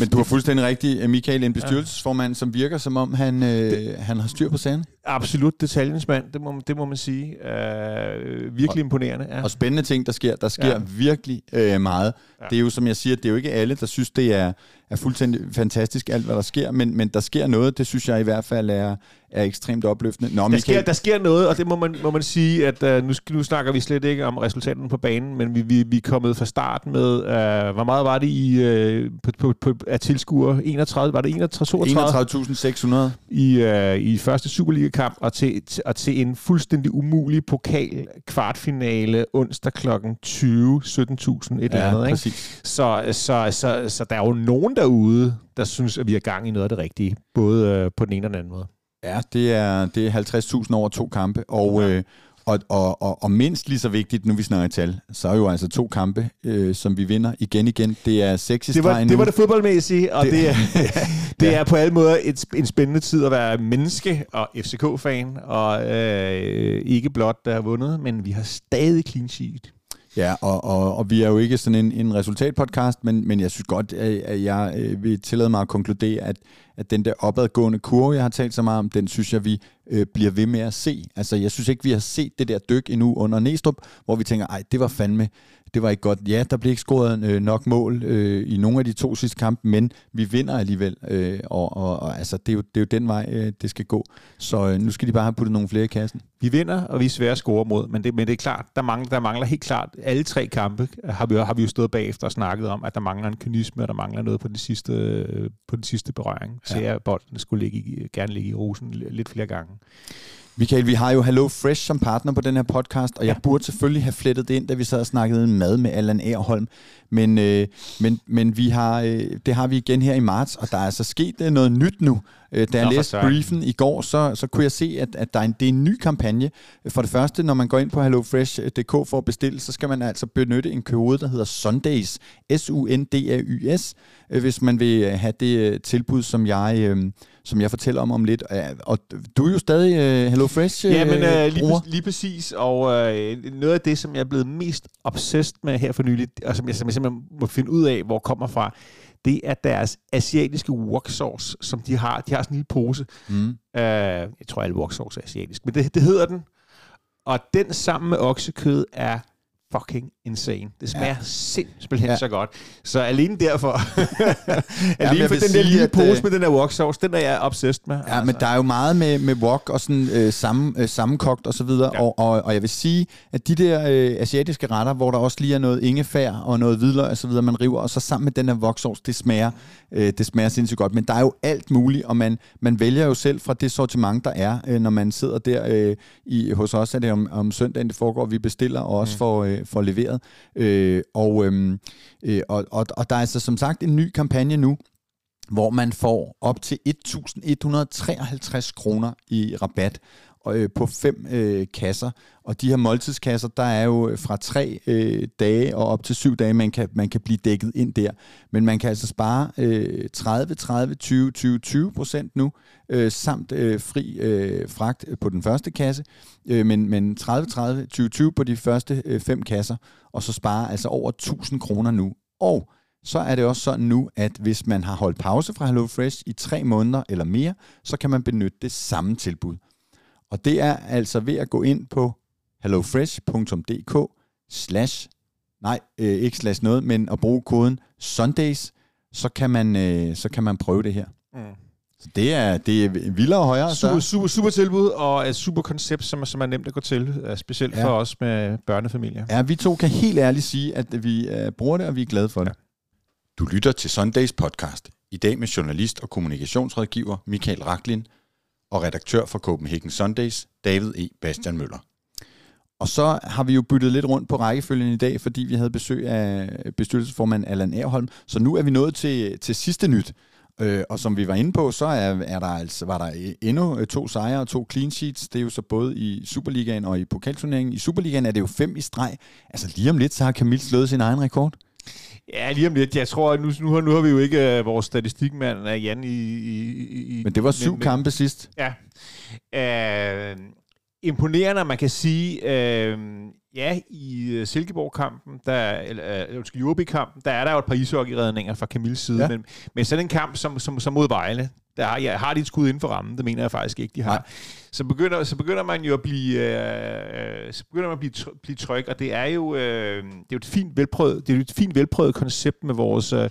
Men du har fuldstændig rigtigt, øh, Michael, en bestyrelsesformand, som virker som om, han, øh, han har styr på sagerne. Absolut detaljens mand, det må, det må man sige. Uh, virkelig imponerende. Ja. Og spændende ting, der sker. Der sker Ja. ja. virkelig øh, meget. Ja. Ja. Det er jo, som jeg siger, det er jo ikke alle, der synes, det er, er fuldstændig fantastisk, alt hvad der sker. Men, men der sker noget, det synes jeg i hvert fald er, er ekstremt opløftende. Nå, Der sker, der sker noget, og det må man, må man sige, at uh, nu, nu snakker vi slet ikke om resultaterne på banen, men vi, vi, vi er kommet fra start med, uh, hvor meget var det i uh, på, på, på, af tilskuere? 31, var det 31, 32? 31.600. i, øh, i første Superliga-kamp og til, til, og til en fuldstændig umulig pokal kvartfinale onsdag kl. 20, 17.000 et eller andet. Ikke? Så, så, så, så der er jo nogen derude, der synes, at vi er gang i noget af det rigtige, både øh, på den ene og den anden måde. Ja, det er, det er 50.000 over to kampe, og, Ja. øh, og, og, og, og mindst lige så vigtigt, nu vi snakker tal, så er jo altså to kampe, øh, som vi vinder igen igen. Det er seks i Det var, det var det fodboldmæssige, og det, Det- er, det er på alle måder et, en spændende tid at være menneske og FCK-fan, og øh, ikke blot der har vundet, men vi har stadig clean sheet. Ja, og, og, og vi er jo ikke sådan en, en resultatpodcast, men, men jeg synes godt, at at jeg øh, vil tillade mig at konkludere, at, at den der opadgående kurve, jeg har talt så meget om, den synes jeg, vi øh, bliver ved med at se. Altså, jeg synes ikke, vi har set det der dyk endnu under Næstrup, hvor vi tænker, ej, det var fandme, det var ikke godt. Ja, der blev ikke scoret øh, nok mål øh, i nogle af de to sidste kampe, men vi vinder alligevel, øh, og, og, og altså, det, er jo, det er jo den vej, øh, det skal gå. Så øh, nu skal de bare have puttet nogle flere i kassen. Vi vinder, og vi er svære at score mod, men det, men det er klart, der mangler, der mangler helt klart, alle tre kampe har vi, har vi jo stået bagefter og snakket om, at der mangler en kynisme, og der mangler noget på den sidste, øh, på den sidste berøring. Så Ja. ja. bolden skulle ligge i, gerne ligge i rosen li- lidt flere gange. Michael, vi har jo Hello Fresh som partner på den her podcast, og jeg Ja. burde selvfølgelig have flettet det ind, da vi sad og snakkede mad med Allan Aarholm. Men, øh, men, men vi har, øh, det har vi igen her i marts, og der er altså sket øh, noget nyt nu. Øh, da jeg Nå, læste briefen i går, så, så kunne jeg se, at, at der er en, det er en ny kampagne. For det første, når man går ind på hellofresh.dk for at bestille, så skal man altså benytte en kode, der hedder Sundays, S-U-N-D-A-Y-S, øh, hvis man vil øh, have det øh, tilbud, som jeg, øh, som jeg fortæller om om lidt. Øh, Og du er jo stadig øh, HelloFresh Ja, men øh, lige, præ- lige præcis, og øh, noget af det, som jeg er blevet mest obsessed med her for nylig, og som jeg, som jeg simpelthen må finde ud af, hvor kommer fra, det er deres asiatiske wok sauce, som de har. De har sådan en lille pose. Mm. Øh, jeg tror, alle wok sauce er asiatisk, men det, det hedder den. Og den sammen med oksekød er fucking insane. Det smager ja. simpelthen Ja. ja. så godt. Så alene derfor, alene for vil den der lille pose øh, med den der wok sauce, den er jeg obsessed med. Ja, men der er jo meget med, med wok og sådan øh, sammen, øh, sammenkogt og så videre, Ja. og, og, og jeg vil sige, at de der øh, asiatiske retter, hvor der også lige er noget ingefær og noget hvidløg og så videre, man river, og så sammen med den her voksovs, det smager, øh, det smager sindssygt godt. Men der er jo alt muligt, og man, man vælger jo selv fra det sortiment, der er, øh, når man sidder der øh, i, hos os, er det om, om søndagen, det foregår, vi bestiller og også mm. får, øh, får leveret. Øh, og, øhm, øh, og, og, og der er altså som sagt en ny kampagne nu, hvor man får op til 1.153 kroner i rabat øh, på fem øh, kasser. Og de her måltidskasser, der er jo øh, fra tre øh, dage og op til syv dage, man kan, man kan blive dækket ind der. Men man kan altså spare øh, 30, 30, 20, 20, 20 procent nu, øh, samt øh, fri øh, fragt på den første kasse, øh, men, men 30, 30, 20, 20 på de første øh, fem kasser, og så spare altså over 1000 kroner nu. Og så er det også sådan nu, at hvis man har holdt pause fra HelloFresh i tre måneder eller mere, så kan man benytte det samme tilbud. Og det er altså ved at gå ind på hellofresh.dk slash nej, øh, ikke slash noget, men at bruge koden Sundays, så kan man, øh, så kan man prøve det her. Mm. Så det er, det er vildere og højere. Super, Så. super, super tilbud, og et super koncept, som, er- som er nemt at gå til, øh, specielt Ja. ja. for os med børnefamilier. Ja, vi to kan helt ærligt sige, at vi øh, bruger det, og vi er glade for det. Du lytter til Sundays podcast. I dag med journalist og kommunikationsrådgiver Michael Raklin og redaktør for Copenhagen Sundays, David E. Bastian Møller. Og så har vi jo byttet lidt rundt på rækkefølgen i dag, fordi vi havde besøg af bestyrelsesformand Allan Erholm. Så nu er vi nået til, til sidste nyt. Øh, og som vi var inde på, så er, er der altså, var der endnu øh, to sejre og to clean sheets. Det er jo så både i Superligaen og i pokalturneringen. I Superligaen er det jo fem i streg. Altså lige om lidt, så har Camille slået sin egen rekord. Ja, lige om lidt. Jeg tror, at nu, nu, har, nu har vi jo ikke uh, vores statistikmand uh, Jan i, i, i... Men det var syv kampe sidst. Ja. Uh, imponerende, man kan sige. Uh, ja, i Silkeborg-kampen, der, eller uh, undskyld, Jorbi-kampen, der er der jo et par ishockeyredninger fra Camilles side. Ja. Men, men sådan en kamp som, som, som mod Vejle, der har, ja, har de et skud inden for rammen. Det mener jeg faktisk ikke, de har. Nej. Så begynder, så begynder man jo at blive, øh, så begynder man at blive, blive tryg, og det er jo, øh, det er jo et fint velprøvet, det er jo et fint velprøvet koncept med vores, øh,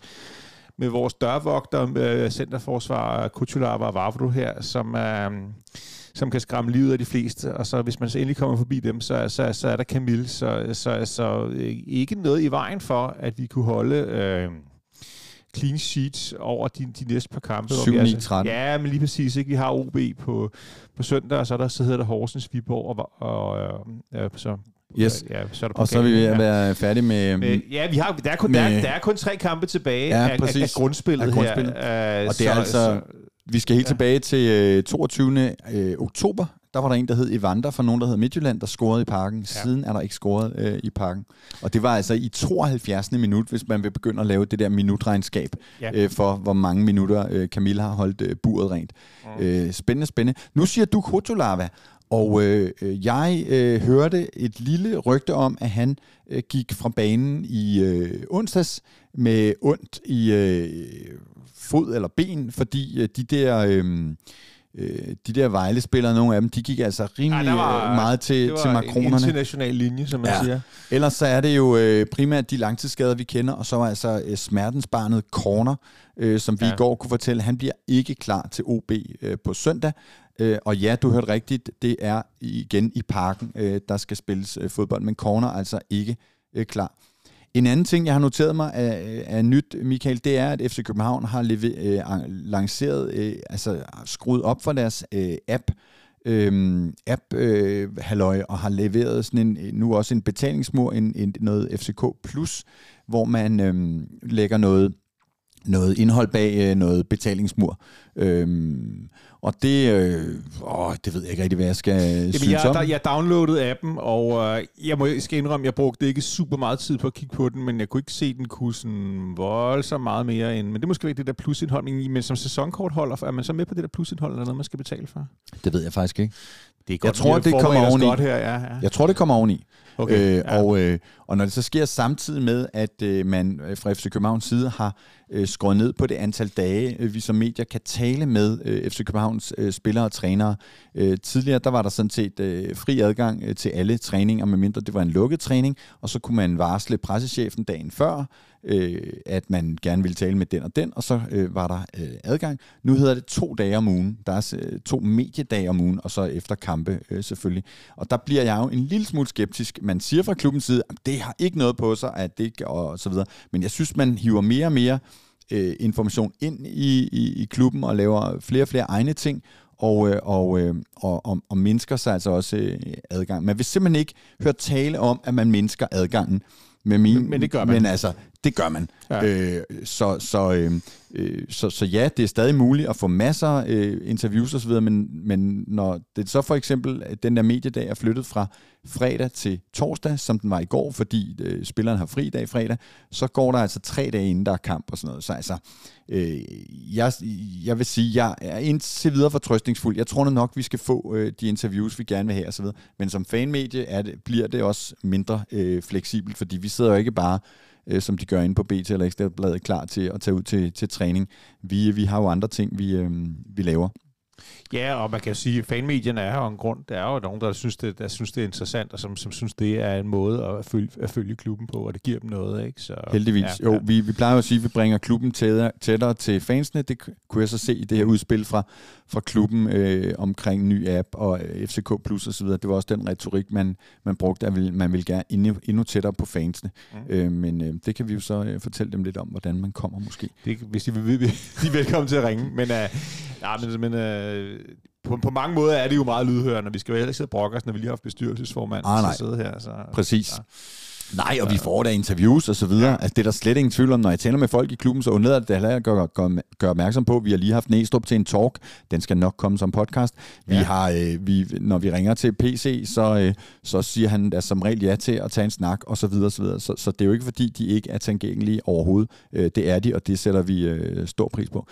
med vores dørvogter, med centerforsvar, Kutulava og Vavro her, som, øh, som kan skræmme livet af de fleste, og så hvis man så endelig kommer forbi dem, så, så, så er der Camille, så, så, så øh, ikke noget i vejen for, at vi kunne holde... Øh, clean sheets over de, de næste par kampe. hvor 7, vi 9, altså- 13. Ja, men lige præcis. Ikke? Vi har OB på, på søndag, og så, er der, så hedder det Horsens, Viborg, og, og øh, øh, så, Yes. ja, så er der Og så er vi ved at være færdige med... Men, ja, vi har, der, er kun, der, med- er, der er kun tre kampe tilbage Ja, af, præcis. af grundspillet, Af grundspillet. her. Uh, Og det er altså- Vi skal helt Ja. tilbage til øh, 22. Øh, oktober. Der var der en, der hed Evander fra nogen, der hed Midtjylland, der scorede i parken. Siden er der ikke scoret øh, i parken. Og det var altså i 72. minut, hvis man vil begynde at lave det der minutregnskab Ja. øh, for, hvor mange minutter øh, Camille har holdt øh, buret rent. Mm. Øh, spændende, spændende. Nu siger du Kotolava, og øh, øh, jeg øh, hørte et lille rygte om, at han øh, gik fra banen i øh, onsdags med ondt i øh, fod eller ben, fordi øh, de der... Øh, øh, de der Vejle-spillere, nogle af dem, de gik altså rimelig Ja, var- øh, meget til, det til makronerne. international linje, som man Ja. siger. Ellers så er det jo øh, primært de langtidsskader, vi kender, og så var altså øh, smertensbarnet Corner, øh, som vi ja. Ja. i går kunne fortælle, han bliver ikke klar til OB øh, på søndag. Øh, og ja, du hørte rigtigt, det er igen i parken, øh, der skal spilles øh, fodbold, men Corner er altså ikke øh, klar. En anden ting, jeg har noteret mig af, af nyt, Michael, det er, at FC København har leve, øh, lanceret, øh, altså skruet op for deres øh, app, øh, app øh, halløj, og har leveret sådan en, øh, nu også en betalingsmur, en, en, noget FCK Plus, hvor man øh, lægger noget, noget indhold bag øh, noget betalingsmur. Øhm, og det, øh, åh, det ved jeg ikke rigtig, hvad jeg skal Jamen, synes jeg, om. der, jeg downloadede appen, og øh, jeg må jeg skal indrømme, jeg brugte ikke super meget tid på at kigge på den, men jeg kunne ikke se, den kunne sådan voldsomt meget mere end... Men det måske ikke det der plusindhold, men, men som sæsonkortholder, er man så med på det der plusindhold, eller noget, man skal betale for? Det ved jeg faktisk ikke. Det er Jeg tror, det kommer oveni. Godt her, ja, ja. Jeg tror, det kommer oveni. Okay, øh, ja. og, øh, og når det så sker samtidig med, at øh, man øh, fra FC Københavns side har øh, skåret ned på det antal dage, øh, vi som medier kan tale med øh, FC Københavns øh, spillere og trænere. Øh, tidligere der var der sådan set øh, fri adgang øh, til alle træninger, medmindre det var en lukket træning, og så kunne man varsle pressechefen dagen før, øh, at man gerne ville tale med den og den, og så øh, var der øh, adgang. Nu hedder det to dage om ugen. Der er øh, to mediedage om ugen, og så efter kampe øh, selvfølgelig. Og der bliver jeg jo en lille smule skeptisk. Man siger fra klubbens side, at det har ikke noget på sig, at det ikke, og så videre. Men jeg synes, man hiver mere og mere øh, information ind i, i, i klubben og laver flere og flere egne ting, og, øh, og, øh, og, og, og mindsker sig altså også øh, adgang. Man vil simpelthen ikke høre tale om, at man mindsker adgangen. Med min, Men- men det gør man. Men altså, det gør man. Ja. Øh, så, så, øh, øh, så, så ja, det er stadig muligt at få masser af øh, interviews osv., men, men når det så for eksempel, at den der mediedag er flyttet fra fredag til torsdag, som den var i går, fordi øh, spilleren har fri dag fredag, så går der altså tre dage inden der er kamp og sådan noget. Så altså, øh, jeg, jeg vil sige, jeg er indtil videre fortrøstningsfuld. Jeg tror nu nok, vi skal få øh, de interviews, vi gerne vil have osv., men som fanmedie er det, bliver det også mindre øh, fleksibelt, fordi vi sidder jo ikke bare øh, som de gør inde på BT eller Ekstrabladet, klar til at tage ud til, til træning. Vi, vi har jo andre ting, vi, øh, vi laver. Ja, og man kan jo sige, at fanmedierne er jo en grund. Der er jo nogen, der synes, det, der synes, det er interessant, og som, som synes, det er en måde at følge, at følge klubben på, og det giver dem noget. Ikke? Så, Heldigvis. Ja, jo, ja. Vi, vi plejer jo at sige, at vi bringer klubben tættere, tættere til fansene. Det kunne jeg så se i det her udspil fra, fra klubben øh, omkring ny app og øh, FCK Plus osv. Det var også den retorik, man, man brugte, at man ville gerne endnu, endnu tættere på fansene. Mm. Øh, men øh, det kan vi jo så øh, fortælle dem lidt om, hvordan man kommer måske. Det, hvis de vil, de er velkommen til at ringe. Men, øh, ja, men, men øh, på, på mange måder er det jo meget lydhørende. Vi skal jo heller ikke sidde og brokke os, når vi lige har haft bestyrelsesformand ah, nej. sidde her. Så, Præcis. Ja. Nej, og vi får da interviews og så videre. Ja. Altså, det er der slet ingen tvivl om. Når jeg taler med folk i klubben, så undlader det heller at gøre, gøre, gøre opmærksom på. Vi har lige haft Næstrup til en talk. Den skal nok komme som podcast. Vi ja. har, øh, vi, når vi ringer til PC, så, øh, så siger han da som regel ja til at tage en snak og så videre. Så, videre. så, så det er jo ikke fordi, de ikke er tilgængelige overhovedet. Øh, det er de, og det sætter vi øh, stor pris på.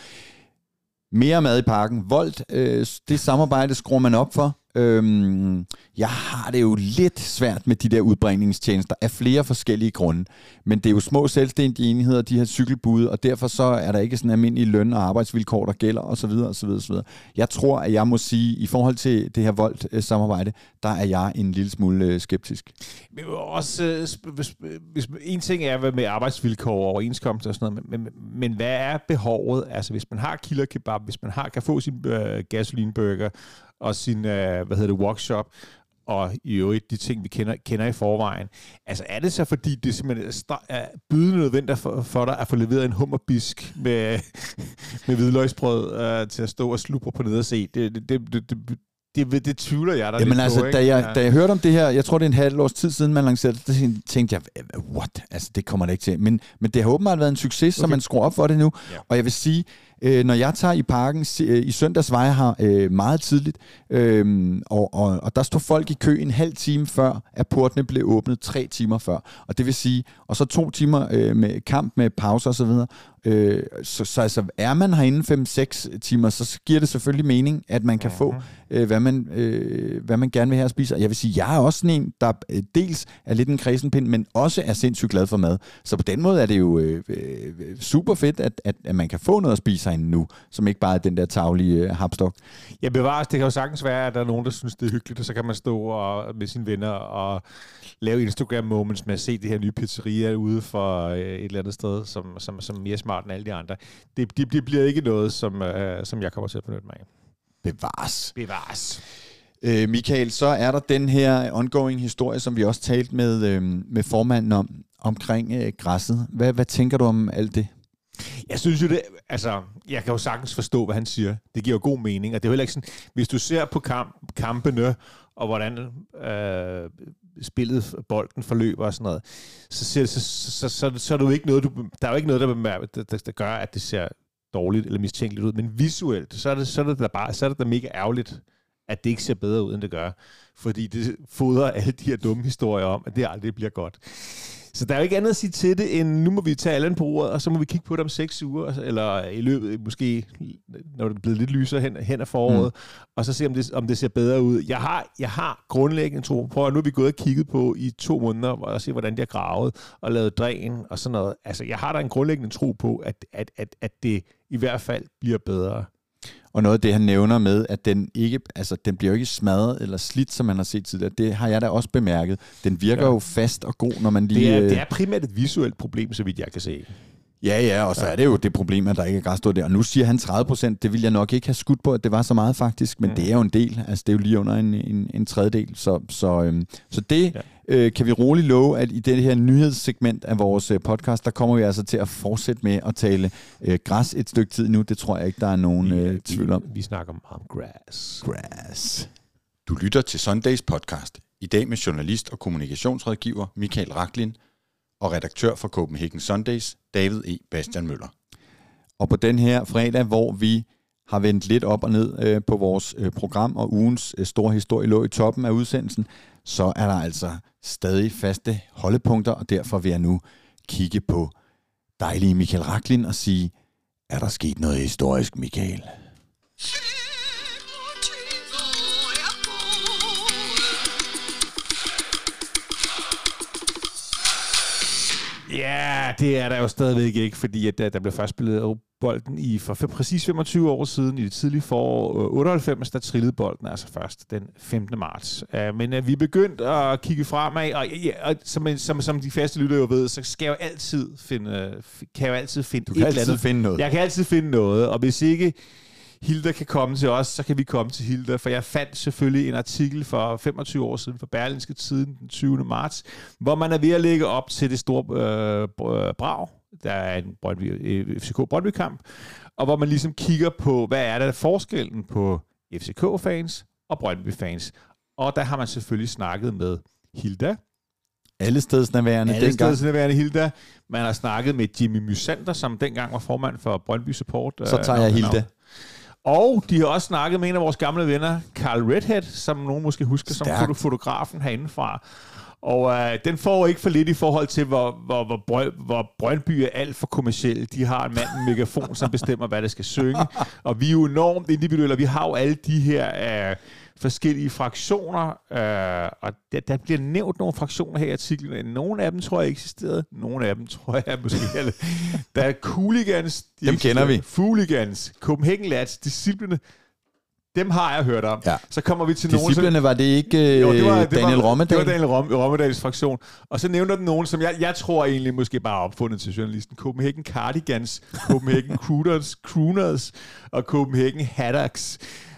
Mere mad i parken. Volt, øh, det samarbejde skruer man op for. Øhm, jeg har det jo lidt svært med de der udbringningstjenester af flere forskellige grunde. Men det er jo små selvstændige enheder, de her cykelbud, og derfor så er der ikke sådan almindelige løn- og arbejdsvilkår, der gælder osv. osv., osv. Jeg tror, at jeg må sige, i forhold til det her Volt-samarbejde, øh, der er jeg en lille smule øh, skeptisk. Men også, øh, hvis, hvis en ting er med arbejdsvilkår og overenskomst og sådan noget, men, men, men hvad er behovet? Altså hvis man har killer kebab, hvis man har, kan få sin øh, gasolinburger og sin, øh, hvad hedder det, workshop, og i øvrigt de ting, vi kender, kender i forvejen. Altså er det så, fordi det simpelthen er bydende nødvendigt for, for dig at få leveret en hummerbisk med, med hvidløgsbrød øh, til at stå og slubre på ned og se? Det, det, det, det, det, det, det tvivler jeg der Jamen altså, på, da jeg, ja. da jeg hørte om det her, jeg tror det er en halv års tid siden, man lancerede det, så tænkte jeg, what? Altså, det kommer det ikke til. Men, men det har åbenbart været en succes, okay. så man skruer op for det nu. Ja. Og jeg vil sige, øh, når jeg tager i parken øh, i jeg her øh, meget tidligt, øh, og, og, og der står folk i kø en halv time før, at portene blev åbnet tre timer før. Og det vil sige, og så to timer øh, med kamp med pauser osv., Øh, så, så altså, er man herinde 5-6 timer, så giver det selvfølgelig mening, at man kan få, øh, hvad, man, øh, hvad man gerne vil have at spise. Og jeg vil sige, jeg er også sådan en, der øh, dels er lidt en kredsenpind, men også er sindssygt glad for mad. Så på den måde er det jo øh, øh, super fedt, at, at, at man kan få noget at spise herinde nu, som ikke bare er den der taglige øh, hapstok. Ja, bevares. Det kan jo sagtens være, at der er nogen, der synes, det er hyggeligt, og så kan man stå og, med sine venner og lave Instagram-moments med at se det her nye pizzeria ude for øh, et eller andet sted, som, som, som mere smart end alle de andre. Det, det, det bliver ikke noget, som, øh, som jeg kommer til at benytte mig af. Bevares. Bevares. Øh, Michael, så er der den her ongoing historie, som vi også talte med, øh, med formanden om, omkring øh, græsset. Hvad, hvad tænker du om alt det? Jeg synes jo det, altså, jeg kan jo sagtens forstå, hvad han siger. Det giver jo god mening, og det er jo heller ikke sådan, hvis du ser på kamp, kampene, og hvordan øh, spillet, bolden forløber og sådan noget, så, ser, så, så, så, så, så er det jo ikke noget, du, der er jo ikke noget, der, bemærker, der, der, der gør, at det ser dårligt eller mistænkeligt ud, men visuelt, så er det, så er det da bare, så er det da mega ærgerligt, at det ikke ser bedre ud, end det gør. Fordi det fodrer alle de her dumme historier om, at det aldrig bliver godt. Så der er jo ikke andet at sige til det, end nu må vi tage alle på ordet, og så må vi kigge på det om seks uger, eller i løbet, måske når det er blevet lidt lysere hen, hen af foråret, mm. og så se, om det, om det ser bedre ud. Jeg har, jeg har grundlæggende tro på, at nu har vi gået og kigget på i to måneder, og se, hvordan de har gravet og lavet dræn og sådan noget. Altså, jeg har da en grundlæggende tro på, at, at, at, at det i hvert fald bliver bedre. Og noget af det, han nævner med, at den ikke, altså, den bliver jo ikke smadret eller slidt, som man har set tidligere, det har jeg da også bemærket. Den virker ja. jo fast og god, når man lige... Det er, det er primært et visuelt problem, så vidt jeg kan se. Ja, ja, og så er det jo det problem, at der ikke er græsstrå der. Og nu siger han 30 procent, det vil jeg nok ikke have skudt på, at det var så meget faktisk, men mm. det er jo en del. Altså, det er jo lige under en, en, en tredjedel. Så, så, øhm, så det ja. øh, kan vi roligt love, at i det her nyhedssegment af vores øh, podcast, der kommer vi altså til at fortsætte med at tale øh, græs et stykke tid nu. Det tror jeg ikke, der er nogen øh, tvivl om. Vi, vi snakker om grass. Grass. Du lytter til Sundays podcast. I dag med journalist og kommunikationsrådgiver Michael Raklin og redaktør for Copenhagen Sundays, David E. Bastian Møller. Og på den her fredag, hvor vi har vendt lidt op og ned øh, på vores øh, program, og ugens øh, store historie lå i toppen af udsendelsen, så er der altså stadig faste holdepunkter, og derfor vil jeg nu kigge på dejlige Michael Raklin og sige, er der sket noget historisk, Michael? Ja, det er der jo stadigvæk ikke, fordi at der, der blev først spillet bolden i for præcis 25 år siden, i det tidlige forår øh, 98, der trillede bolden altså først den 15. marts. Uh, men uh, vi er begyndt at kigge fremad, og, ja, og som, som, som de faste lytter jo ved, så skal jeg jo altid finde, kan jeg jo altid finde Du et kan eller altid andet. finde noget. Jeg kan altid finde noget, og hvis ikke Hilda kan komme til os, så kan vi komme til Hilda, for jeg fandt selvfølgelig en artikel for 25 år siden for Berlinske Tiden den 20. marts, hvor man er ved at lægge op til det store øh, br- brag. Der er en Brøndby, øh, FCK Brøndby-kamp, og hvor man ligesom kigger på, hvad er der forskellen på FCK-fans og Brøndby-fans. Og der har man selvfølgelig snakket med Hilda, Alle stedsnærværende alle dengang. stedsnærværende Hilda. Man har snakket med Jimmy Musander, som dengang var formand for Brøndby Support. Så øh, tager jeg navn- Hilda. Og de har også snakket med en af vores gamle venner, Carl Redhead, som nogen måske husker Stærkt. som foto- fotografen herindefra. Og øh, den får ikke for lidt i forhold til, hvor, hvor, hvor, Brø, hvor Brøndby er alt for kommersiel. De har en mand med megafon, som bestemmer, hvad der skal synge. Og vi er jo enormt individuelle, og vi har jo alle de her øh, forskellige fraktioner. Øh, og der, der bliver nævnt nogle fraktioner her i artiklen. Nogle af dem tror jeg eksisterede. Nogle af dem tror jeg måske... Eller, der er Cooligans. de Dem kender vi. Fooligans. Copenhagen Lads. Discipline. Dem har jeg hørt om. Ja. Så kommer vi til nogen. Disciplerne var det ikke Jo, øh, det var, det Daniel var, Rommedal? Det var Daniel Rom, Rommedals fraktion. Og så nævner den nogen, som jeg, jeg tror egentlig måske bare er opfundet til journalisten. Copenhagen Cardigans, Copenhagen Crooners, Crooners og Copenhagen Haddocks.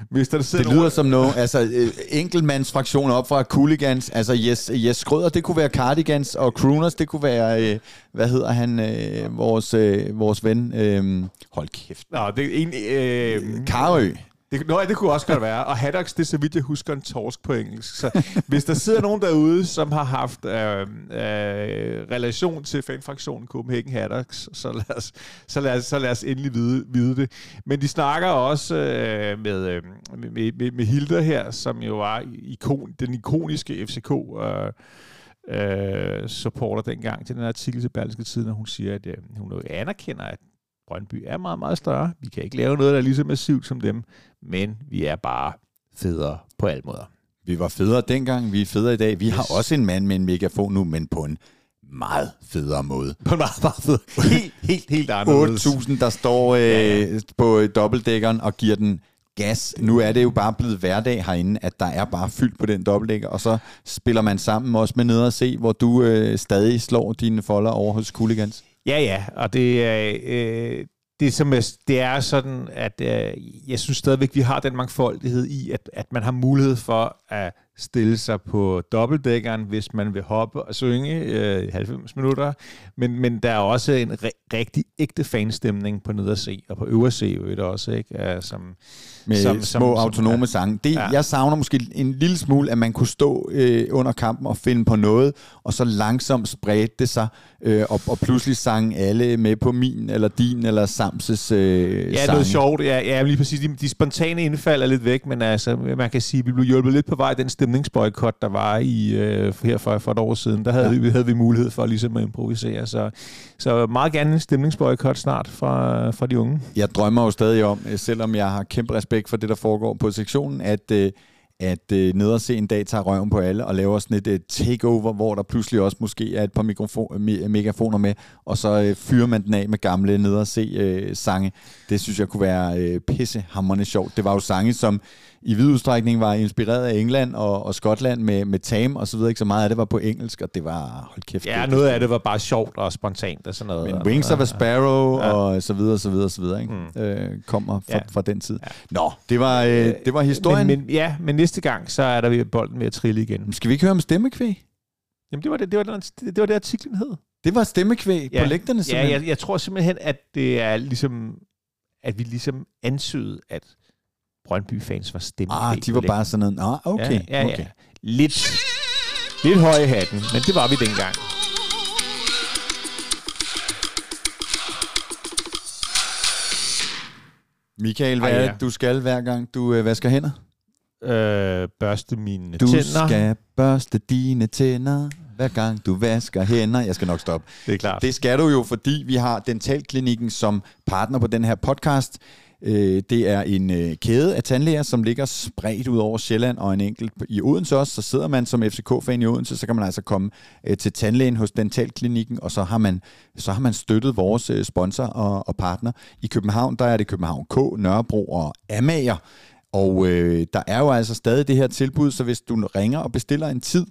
Hvis der sidder Det lyder nogen, som noget, altså øh, enkeltmandsfraktioner op fra Cooligans, altså Jes, Jes Skrøder, det kunne være Cardigans, og Crooners, det kunne være, øh, hvad hedder han, øh, vores, øh, vores ven, øh, hold kæft, Nå, det er en... Øh, Karø. Det, nå, ja, det kunne også godt være. Og haddocks, det er så vidt jeg husker en torsk på engelsk. Så hvis der sidder nogen derude, som har haft øh, øh, relation til fanfraktionen Copenhagen Haddocks, så lad os, så lad os, så lad os endelig vide, vide det. Men de snakker også øh, med, øh, med, med, med Hilda her, som jo var ikon, den ikoniske FCK øh, øh, supporter dengang til den her artikel til Berlingske Tiden, og hun siger, at øh, hun jo anerkender, at Brøndby er meget, meget større. Vi kan ikke lave noget, der er lige så massivt som dem, men vi er bare federe på alle måder. Vi var federe dengang, vi er federe i dag. Vi har Yes. også en mand med en megafon nu, men på en meget federe måde. På en meget, meget fed. Helt, helt, helt anderledes. 8.000, der står øh, Ja, ja. på øh, dobbeltdækkeren og giver den gas. Nu er det jo bare blevet hverdag herinde, at der er bare fyldt på den dobbeltdækker, og så spiller man sammen også med ned og se, hvor du øh, stadig slår dine folder over hos Cooligans. Ja, ja, og det er... Øh, det, som er, det er sådan, at øh, jeg synes stadigvæk, vi har den mangfoldighed i, at, at man har mulighed for at stille sig på dobbeltdækkeren, hvis man vil hoppe og synge øh, 90 minutter. Men, men der er også en ri- rigtig ægte fanstemning på ned at se, og på øvre se jo det også, ikke? Uh, som, med Som- små som- autonome ja. sange. Det, Ja. Jeg savner måske en lille smule, at man kunne stå øh, under kampen og finde på noget, og så langsomt spredte det sig, øh, og, og pludselig sang alle med på min, eller din, eller Samses øh, Ja, sange. noget sjovt. Ja, ja lige præcis. De, de spontane indfald er lidt væk, men altså, man kan sige, at vi blev hjulpet lidt på vej den stemningsboykot, der var i øh, her for, for et år siden. Der havde, ja. Vi, havde vi mulighed for ligesom at improvisere. Så, så meget gerne en stemningsboykot snart fra, fra de unge. Jeg drømmer jo stadig om, selvom jeg har kæmpe respekt for det, der foregår på sektionen, at, øh, at øh, ned og se en dag tager røven på alle og laver sådan et øh, takeover, hvor der pludselig også måske er et par mikrofon, me- megafoner med, og så øh, fyrer man den af med gamle ned og se øh, sange. Det synes jeg kunne være øh, pissehammerende sjovt. Det var jo sange, som i vid udstrækning var inspireret af England og, og Skotland med, med Tam og så videre. Ikke så meget af det var på engelsk, og det var, hold kæft. Ja, det- noget af det var bare sjovt og spontant og sådan noget. men Wings of a Sparrow Ja. ja. og så videre, så videre, så videre, ikke? Mm. Øh, kommer fra, Ja. ja. fra den tid. Ja. Ja. Nå, det var, øh, det var historien. Men, Men, ja, men næste gang, så er der ved bolden ved at trille igen. skal vi ikke høre om stemmekvæg? Jamen, det var det, det, var det, det, var det artiklen hed. Det var stemmekvæg Ja. på lægterne, Ja, simpelthen. jeg, jeg tror simpelthen, at det er ligesom, at vi ligesom ansøgede, at Brøndby-fans var stemme. ah, de var bare sådan noget. Nå, okay, ja, ja, okay. Ja. Lidt, lidt høje i hatten, men det var vi dengang. Michael, hvad Ej, ja. du skal hver gang du øh, vasker hænder? Øh, børste mine Du tænder. skal børste dine tænder, hver gang du vasker hænder. Jeg skal nok stoppe. Det er klart. Det skal du jo, fordi vi har Dentalklinikken som partner på den her podcast. Øh, det er en øh, kæde af tandlæger, som ligger spredt ud over Sjælland og en enkelt i Odense også. Så sidder man som FCK-fan i Odense, så kan man altså komme øh, til tandlægen hos Dentalklinikken, og så har man, så har man støttet vores øh, sponsor og, og partner. I København, der er det København K, Nørrebro og Amager. Og øh, der er jo altså stadig det her tilbud, så hvis du ringer og bestiller en tid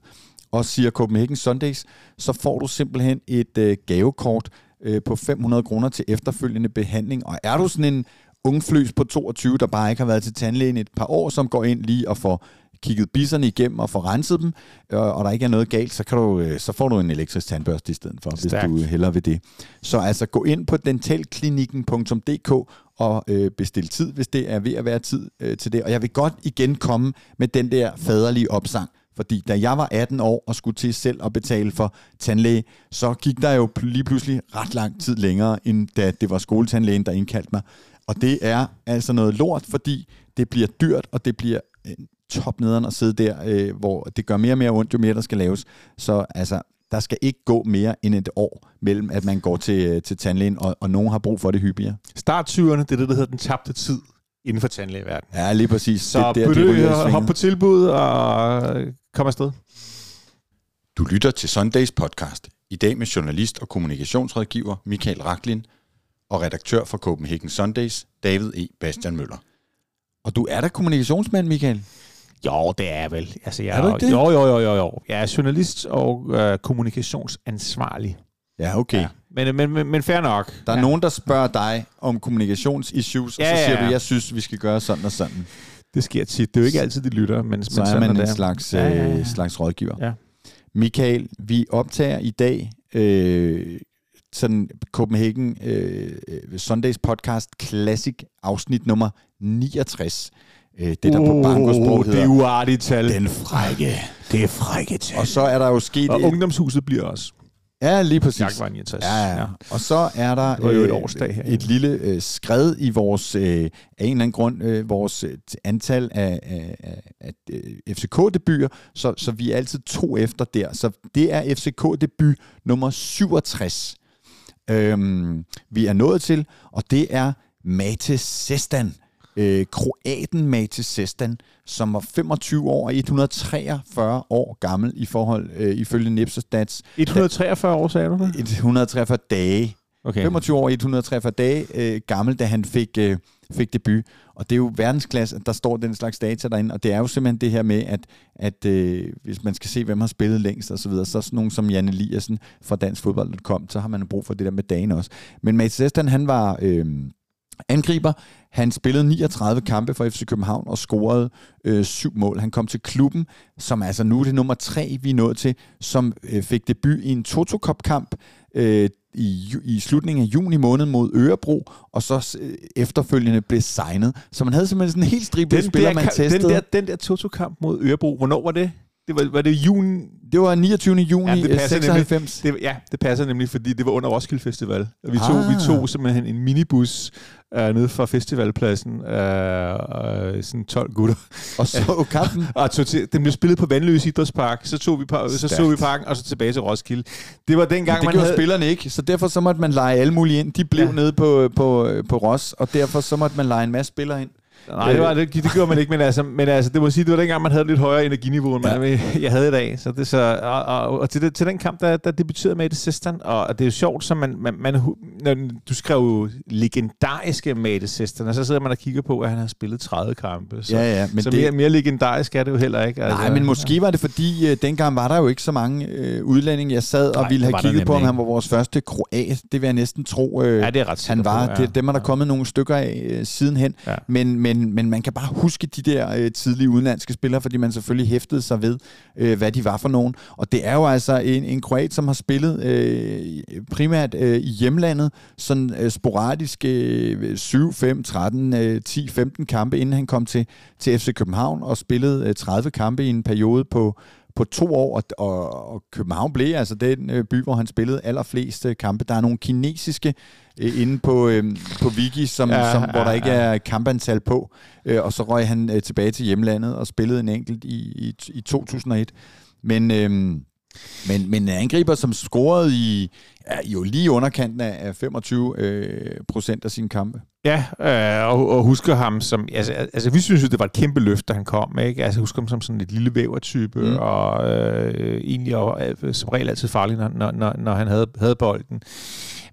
og siger Copenhagen Sundays, så får du simpelthen et øh, gavekort øh, på 500 kroner til efterfølgende behandling. Og er du sådan en ung fløs på 22, der bare ikke har været til tandlægen et par år, som går ind lige og får kigget bisserne igennem og får renset dem, og der ikke er noget galt, så, kan du, øh, så får du en elektrisk tandbørste i stedet for, Stærkt. hvis du hellere vil det. Så altså gå ind på dentalklinikken.dk og øh, bestil tid, hvis det er ved at være tid øh, til det. Og jeg vil godt igen komme med den der faderlige opsang. Fordi da jeg var 18 år og skulle til selv at betale for tandlæge, så gik der jo lige pludselig ret lang tid længere, end da det var skoletandlægen, der indkaldte mig. Og det er altså noget lort, fordi det bliver dyrt, og det bliver øh, topnederen at sidde der, øh, hvor det gør mere og mere ondt, jo mere der skal laves. Så altså, der skal ikke gå mere end et år mellem, at man går til, øh, til tandlægen, og, og nogen har brug for det hyppigere. Start 20'erne, det er det, der hedder den tabte tid inden for tandlægeverdenen. Ja, lige præcis. Så det, der, det, hop på tilbud og kom afsted. Du lytter til Sundays podcast. I dag med journalist og kommunikationsrådgiver Michael Raklin og redaktør for Copenhagen Sundays, David E. Bastian Møller. Og du er da kommunikationsmand, Michael? Jo, det er vel. Altså, jeg, er du ikke det? Jo, jo, jo, jo, jo. Jeg er journalist og øh, kommunikationsansvarlig. Ja, okay. Ja. Men, men, men, men fair nok. Der er ja. nogen, der spørger dig om kommunikationsissues, ja, og så siger ja. du, jeg synes, vi skal gøre sådan og sådan. Det sker tit. Det er jo ikke altid, de lytter. Men, så men er man en slags, ja, ja, ja. Øh, slags rådgiver. Ja. Michael, vi optager i dag øh, sådan Copenhagen øh, Sundays podcast Classic afsnit nummer 69. Øh, det, der uh, på bankosprog hedder... Det er uartigt tal. Den frække. Det er frække tal. Og så er der jo sket... Og ungdomshuset bliver også. Ja, lige præcis. Jagtvejen 69. Ja, ja. Og så er der jo et, årsdag her, et lille øh, skred i vores, øh, af en eller anden grund, øh, vores øh, antal af, af, af, af øh, FCK-debuter, så, så vi er altid to efter der. Så det er FCK-debut nummer 67, øhm, vi er nået til, og det er Mate Sestan øh, kroaten Mate Sestan, som var 25 år og 143 år gammel i forhold øh, ifølge Nipser Stats. 143 år, sagde du det? 143 dage. Okay. 25 år og 143 dage øh, gammel, da han fik, øh, fik debut. Og det er jo verdensklasse, at der står den slags data derinde, og det er jo simpelthen det her med, at, at øh, hvis man skal se, hvem har spillet længst og så videre, så er sådan nogen som Janne Eliassen fra danskfodbold.com, så har man brug for det der med dagen også. Men Mate Estan, han var... Øh, angriber. Han spillede 39 kampe for FC København og scorede øh, syv mål. Han kom til klubben, som altså nu er det nummer tre, vi er nået til, som øh, fik debut i en Toto Cup-kamp øh, i, i slutningen af juni måned mod Ørebro, og så øh, efterfølgende blev signet. Så man havde simpelthen sådan en helt stribe spiller, man testede. Den der, den der Toto-kamp mod Ørebro, hvornår var det? Det var, var det juni? Det var 29. juni ja, det 96. Nemlig, det, ja, det passer nemlig, fordi det var under Roskilde Festival. Og vi, tog, ah. vi tog simpelthen en minibus øh, nede fra festivalpladsen. Øh, øh, sådan 12 gutter. Og så kampen? og tog til, den blev spillet på Vandløs Idrætspark. Så, tog vi, så så vi parken, og så tilbage til Roskilde. Det var dengang, det man havde... spillerne ikke, så derfor så måtte man lege alle mulige ind. De blev ja. nede på, på, på Ros, og derfor så måtte man lege en masse spillere ind. Nej, det, var, det, det gjorde man ikke, men altså, men altså, det må sige, det var dengang, man havde lidt højere energiniveau, end ja. man, jeg havde i dag. Så det, så, og, og, og til, til den kamp, der, der debuterede Mate Sistan, og det er jo sjovt, så man, man, man du skrev jo legendariske Mate Sistan, og så sidder man og kigger på, at han har spillet 30 kampe. Så, ja, ja, men så det, mere, mere legendarisk er det jo heller ikke. Altså, nej, men måske var det fordi, uh, dengang var der jo ikke så mange uh, udlændinge, jeg sad og nej, ville have kigget på, om han var vores første kroat. Det vil jeg næsten tro, uh, ja, det er ret han var. På, ja. det, dem er der kommet nogle stykker af uh, sidenhen. Ja. Men, men, men man kan bare huske de der øh, tidlige udenlandske spillere, fordi man selvfølgelig hæftede sig ved, øh, hvad de var for nogen. Og det er jo altså en, en kroat, som har spillet øh, primært øh, i hjemlandet, sådan øh, sporadisk øh, 7, 5, 13, øh, 10, 15 kampe, inden han kom til, til FC København og spillede øh, 30 kampe i en periode på, på to år, og, og, og København blev altså den øh, by, hvor han spillede allerfleste kampe. Der er nogle kinesiske øh, inde på, øh, på Wiki, som, ja, som, hvor ja, der ikke ja. er kampantal på, øh, og så røg han øh, tilbage til hjemlandet og spillede en enkelt i, i, i 2001. Men... Øh, Men, men en angriber, som scorede i ja, jo lige underkanten af 25 øh, procent af sine kampe. Ja, øh, og, og husker ham som... Altså, altså, vi synes jo, det var et kæmpe løft, da han kom. Ikke? Altså, husker ham som sådan et lille vævertype, mm. og øh, egentlig og, øh, som regel altid farlig, når, når, når han havde, havde bolden.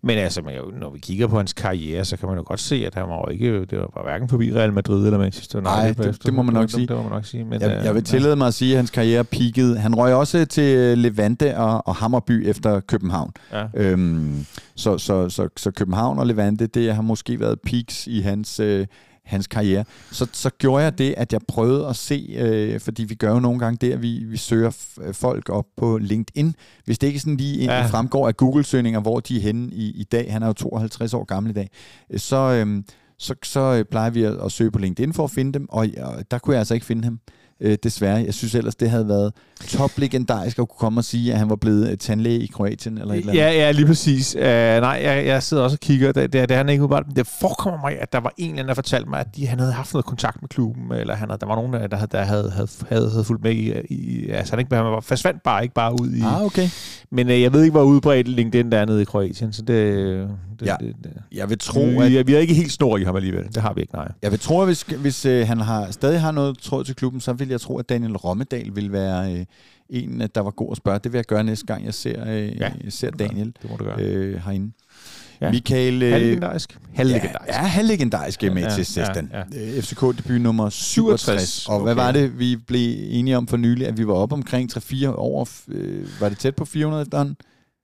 Men altså, man jo, når vi kigger på hans karriere, så kan man jo godt se, at han var ikke, det var hverken forbi Real Madrid eller Manchester United. Nej, det, det, må man nok sige. Det må man nok sige. Men, jeg, jeg vil tillade mig at sige, at hans karriere peakede. Han røg også til Levante og, og Hammerby efter København. Ja. Øhm, så, så, så, så København og Levante, det har måske været peaks i hans... Øh, hans karriere, så, så gjorde jeg det, at jeg prøvede at se, øh, fordi vi gør jo nogle gange det, at vi, vi søger folk op på LinkedIn. Hvis det ikke sådan lige ja. fremgår af Google-søgninger, hvor de er henne i, i dag, han er jo 52 år gammel i dag, så, øh, så, så plejer vi at, at søge på LinkedIn for at finde dem, og, og der kunne jeg altså ikke finde ham øh, desværre. Jeg synes ellers, det havde været top legendarisk at kunne komme og sige, at han var blevet øh, tandlæge i Kroatien eller et eller andet. Ja, ja, lige præcis. Uh, nej, jeg, jeg sidder også og kigger. Det, det, det han ikke udbart. Det forekommer mig, at der var en eller anden, der fortalte mig, at de, han havde haft noget kontakt med klubben, eller han, der var nogen, der, der, havde, der havde, havde, havde, havde fulgt med i, i altså han, ikke, han var, forsvandt bare ikke bare ud i... Ah, okay. Men uh, jeg ved ikke, hvor udbredt LinkedIn der er nede i Kroatien, så det... det, ja. det, det jeg vil tro, vi, at... Vi, er ikke helt snor i ham alligevel. Det har vi ikke, nej. Jeg vil tro, at hvis, hvis uh, han har, stadig har noget tråd til klubben, så vil jeg tro, at Daniel Rommedal vil være øh, en, der var god at spørge. Det vil jeg gøre næste gang, jeg ser, øh, ja, ser Daniel det må du gøre. Øh, herinde. Ja. Michael... Øh, halvlegendarisk. Halvlegendarisk. Ja, ja halvlegendarisk med ja, til Sesten. Ja, ja. Øh, FCK-debut nummer 67. 67. Og okay. hvad var det, vi blev enige om for nylig? At vi var op omkring 3-4 år. Øh, var det tæt på 400 efterhånden?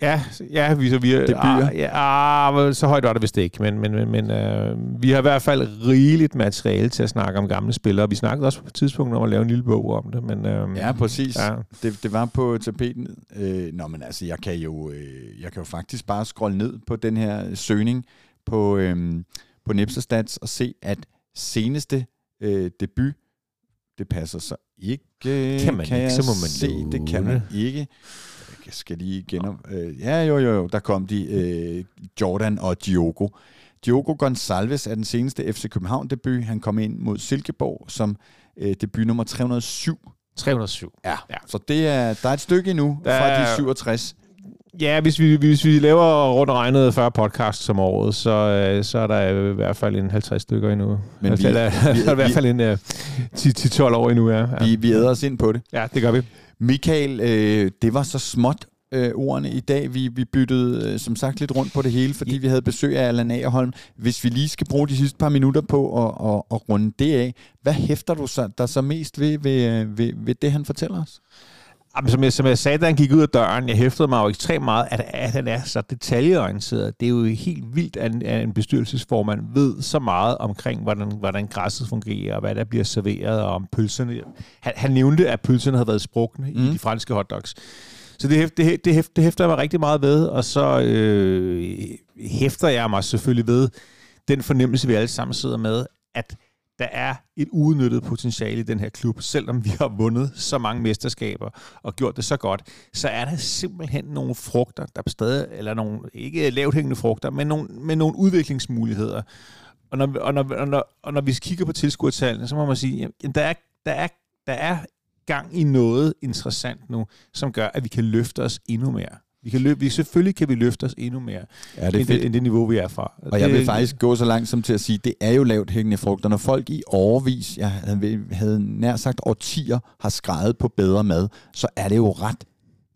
Ja, ja vi, så vi ah, ja, ah, så højt var det vist ikke, men, men, men, men øh, vi har i hvert fald rigeligt materiale til at snakke om gamle spillere. Vi snakkede også på et tidspunkt om at lave en lille bog om det. Men, øh, ja, præcis. Ja. Det, det var på tapeten. Øh, nå, men altså, jeg kan, jo, øh, jeg kan jo faktisk bare scrolle ned på den her søgning på, øh, på Nipser og se, at seneste øh, debut, det passer så ikke. Kan man kan ikke, så må man se, det kan man ikke jeg skal lige gennem... Øh, ja, jo, jo, jo, der kom de. Øh, Jordan og Diogo. Diogo Gonçalves er den seneste FC København-debut. Han kom ind mod Silkeborg som øh, debut nummer 307. 307. Ja, ja. så det er, der er et stykke endnu der fra de 67. Ja, hvis vi, hvis vi laver rundt regnet 40 podcasts om året, så, øh, så er der i hvert fald en 50 stykker endnu. Men vi, er, vi, er i hvert fald en uh, 10-12 år endnu, ja. ja. Vi, vi æder os ind på det. Ja, det gør vi. Michael, øh, det var så småt øh, ordene i dag. Vi, vi byttede øh, som sagt lidt rundt på det hele, fordi vi havde besøg af Allan Agerholm. Hvis vi lige skal bruge de sidste par minutter på at, at, at runde det af, hvad hæfter du så, der så mest ved, ved, ved, ved det, han fortæller os? Jamen, som, jeg, som jeg sagde, da han gik ud af døren, jeg hæftede mig jo ekstremt meget, at, at han er så detaljeorienteret. Det er jo helt vildt, at en, at en bestyrelsesformand ved så meget omkring, hvordan, hvordan græsset fungerer, og hvad der bliver serveret, og om pølserne. Han, han nævnte, at pølserne havde været sprukne mm. i de franske hotdogs. Så det, hæfter, det, det, det hæfter jeg mig rigtig meget ved, og så øh, hæfter jeg mig selvfølgelig ved den fornemmelse, vi alle sammen sidder med, at der er et uudnyttet potentiale i den her klub, selvom vi har vundet så mange mesterskaber og gjort det så godt, så er der simpelthen nogle frugter, der stadig, eller nogle, ikke lavt hængende frugter, men nogle, men nogle udviklingsmuligheder. Og når, og, når, og, når, og når vi kigger på tilskuertallene, så må man sige, at der er, der er, der er gang i noget interessant nu, som gør, at vi kan løfte os endnu mere. Vi kan løbe, vi, selvfølgelig kan vi løfte os endnu mere, ja, det er end, det, end det niveau, vi er fra. Og det, jeg vil faktisk gå så langt som til at sige, det er jo lavt hængende frugter. Når folk i overvis, jeg havde, havde nær sagt årtier, har skrevet på bedre mad, så er det jo ret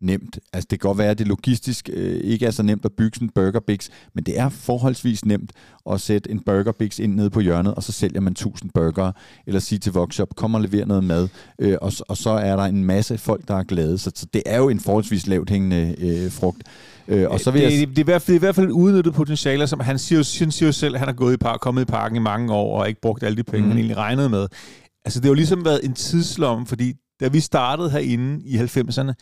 nemt. Altså det kan godt være, at det logistisk øh, ikke er så nemt at bygge sådan en Burger Bix, men det er forholdsvis nemt at sætte en Burger Bix ind nede på hjørnet, og så sælger man 1000 burger, eller sige til Vokshop, kom og lever noget mad, øh, og, og så er der en masse folk, der er glade. Så, så det er jo en forholdsvis lavt hængende øh, frugt. Øh, og så vil det, jeg... det, det, er i hvert fald, det er i hvert fald udnyttet potentialer, som han siger, han siger jo selv, at han har gået i park, kommet i parken i mange år, og ikke brugt alle de penge, mm. han egentlig regnede med. Altså det har jo ligesom været en tidslomme, fordi da vi startede herinde i 90'erne,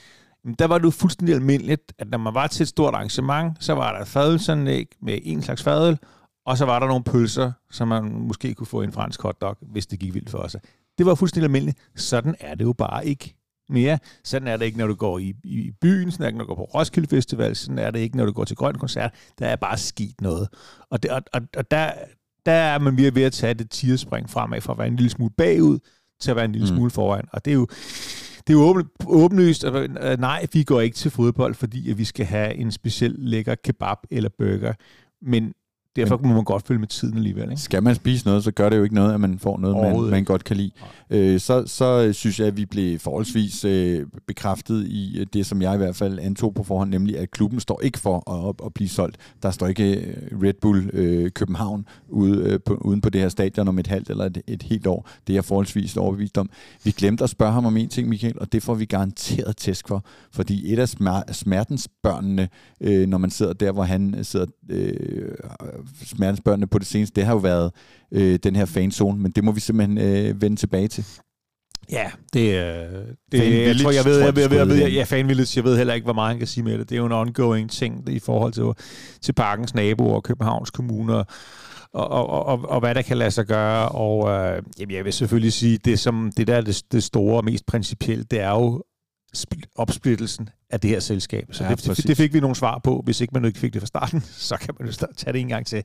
der var det jo fuldstændig almindeligt, at når man var til et stort arrangement, så var der et fadelsanlæg med en slags fadel, og så var der nogle pølser, som man måske kunne få en fransk hotdog, hvis det gik vildt for sig. Det var fuldstændig almindeligt. Sådan er det jo bare ikke mere. Sådan er det ikke, når du går i, i byen, sådan er det ikke, når du går på Roskilde Festival, sådan er det ikke, når du går til Grøn Koncert. Der er bare skidt noget. Og, det, og, og, og der, der er man ved at tage det tierspring fremad fra at være en lille smule bagud, til at være en lille mm. smule foran. Og det er jo det er jo åben, åbenlyst, at nej, vi går ikke til fodbold, fordi at vi skal have en speciel lækker kebab eller burger. Men Derfor må man godt følge med tiden alligevel. Ikke? Skal man spise noget, så gør det jo ikke noget, at man får noget, man, man godt kan lide. Øh, så, så synes jeg, at vi blev forholdsvis øh, bekræftet i øh, det, som jeg i hvert fald antog på forhånd, nemlig at klubben står ikke for at, at blive solgt. Der står ikke øh, Red Bull øh, København ude, øh, på, uden på det her stadion om et halvt eller et, et helt år. Det er jeg forholdsvis overbevist om. Vi glemte at spørge ham om en ting, Michael, og det får vi garanteret tæsk for. Fordi et af smer- smertensbørnene, øh, når man sidder der, hvor han sidder øh, smertensbørnene på det seneste, det har jo været øh, den her fanzone, men det må vi simpelthen øh, vende tilbage til. Ja, det er... Det, jeg tror, jeg ved, jeg, jeg, jeg, ved, ja, Fan Village, jeg ved heller ikke, hvor meget han kan sige med det. Det er jo en ongoing ting i forhold til, til parkens naboer og Københavns kommuner, og, og, og, og hvad der kan lade sig gøre. Og øh, jamen, jeg vil selvfølgelig sige, det som det der er det, det store og mest principielle, det er jo opsplittelsen af det her selskab. Så ja, det, det fik vi nogle svar på. Hvis ikke man ikke fik det fra starten, så kan man jo tage det en gang til.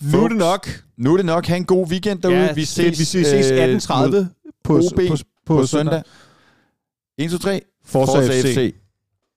Nu er det nok. Nu er det nok. Ha' en god weekend derude. Ja, vi ses, vi ses 18.30 på, på, på, på, på søndag. 1, 2, 3. Forza, Forza FC. FC.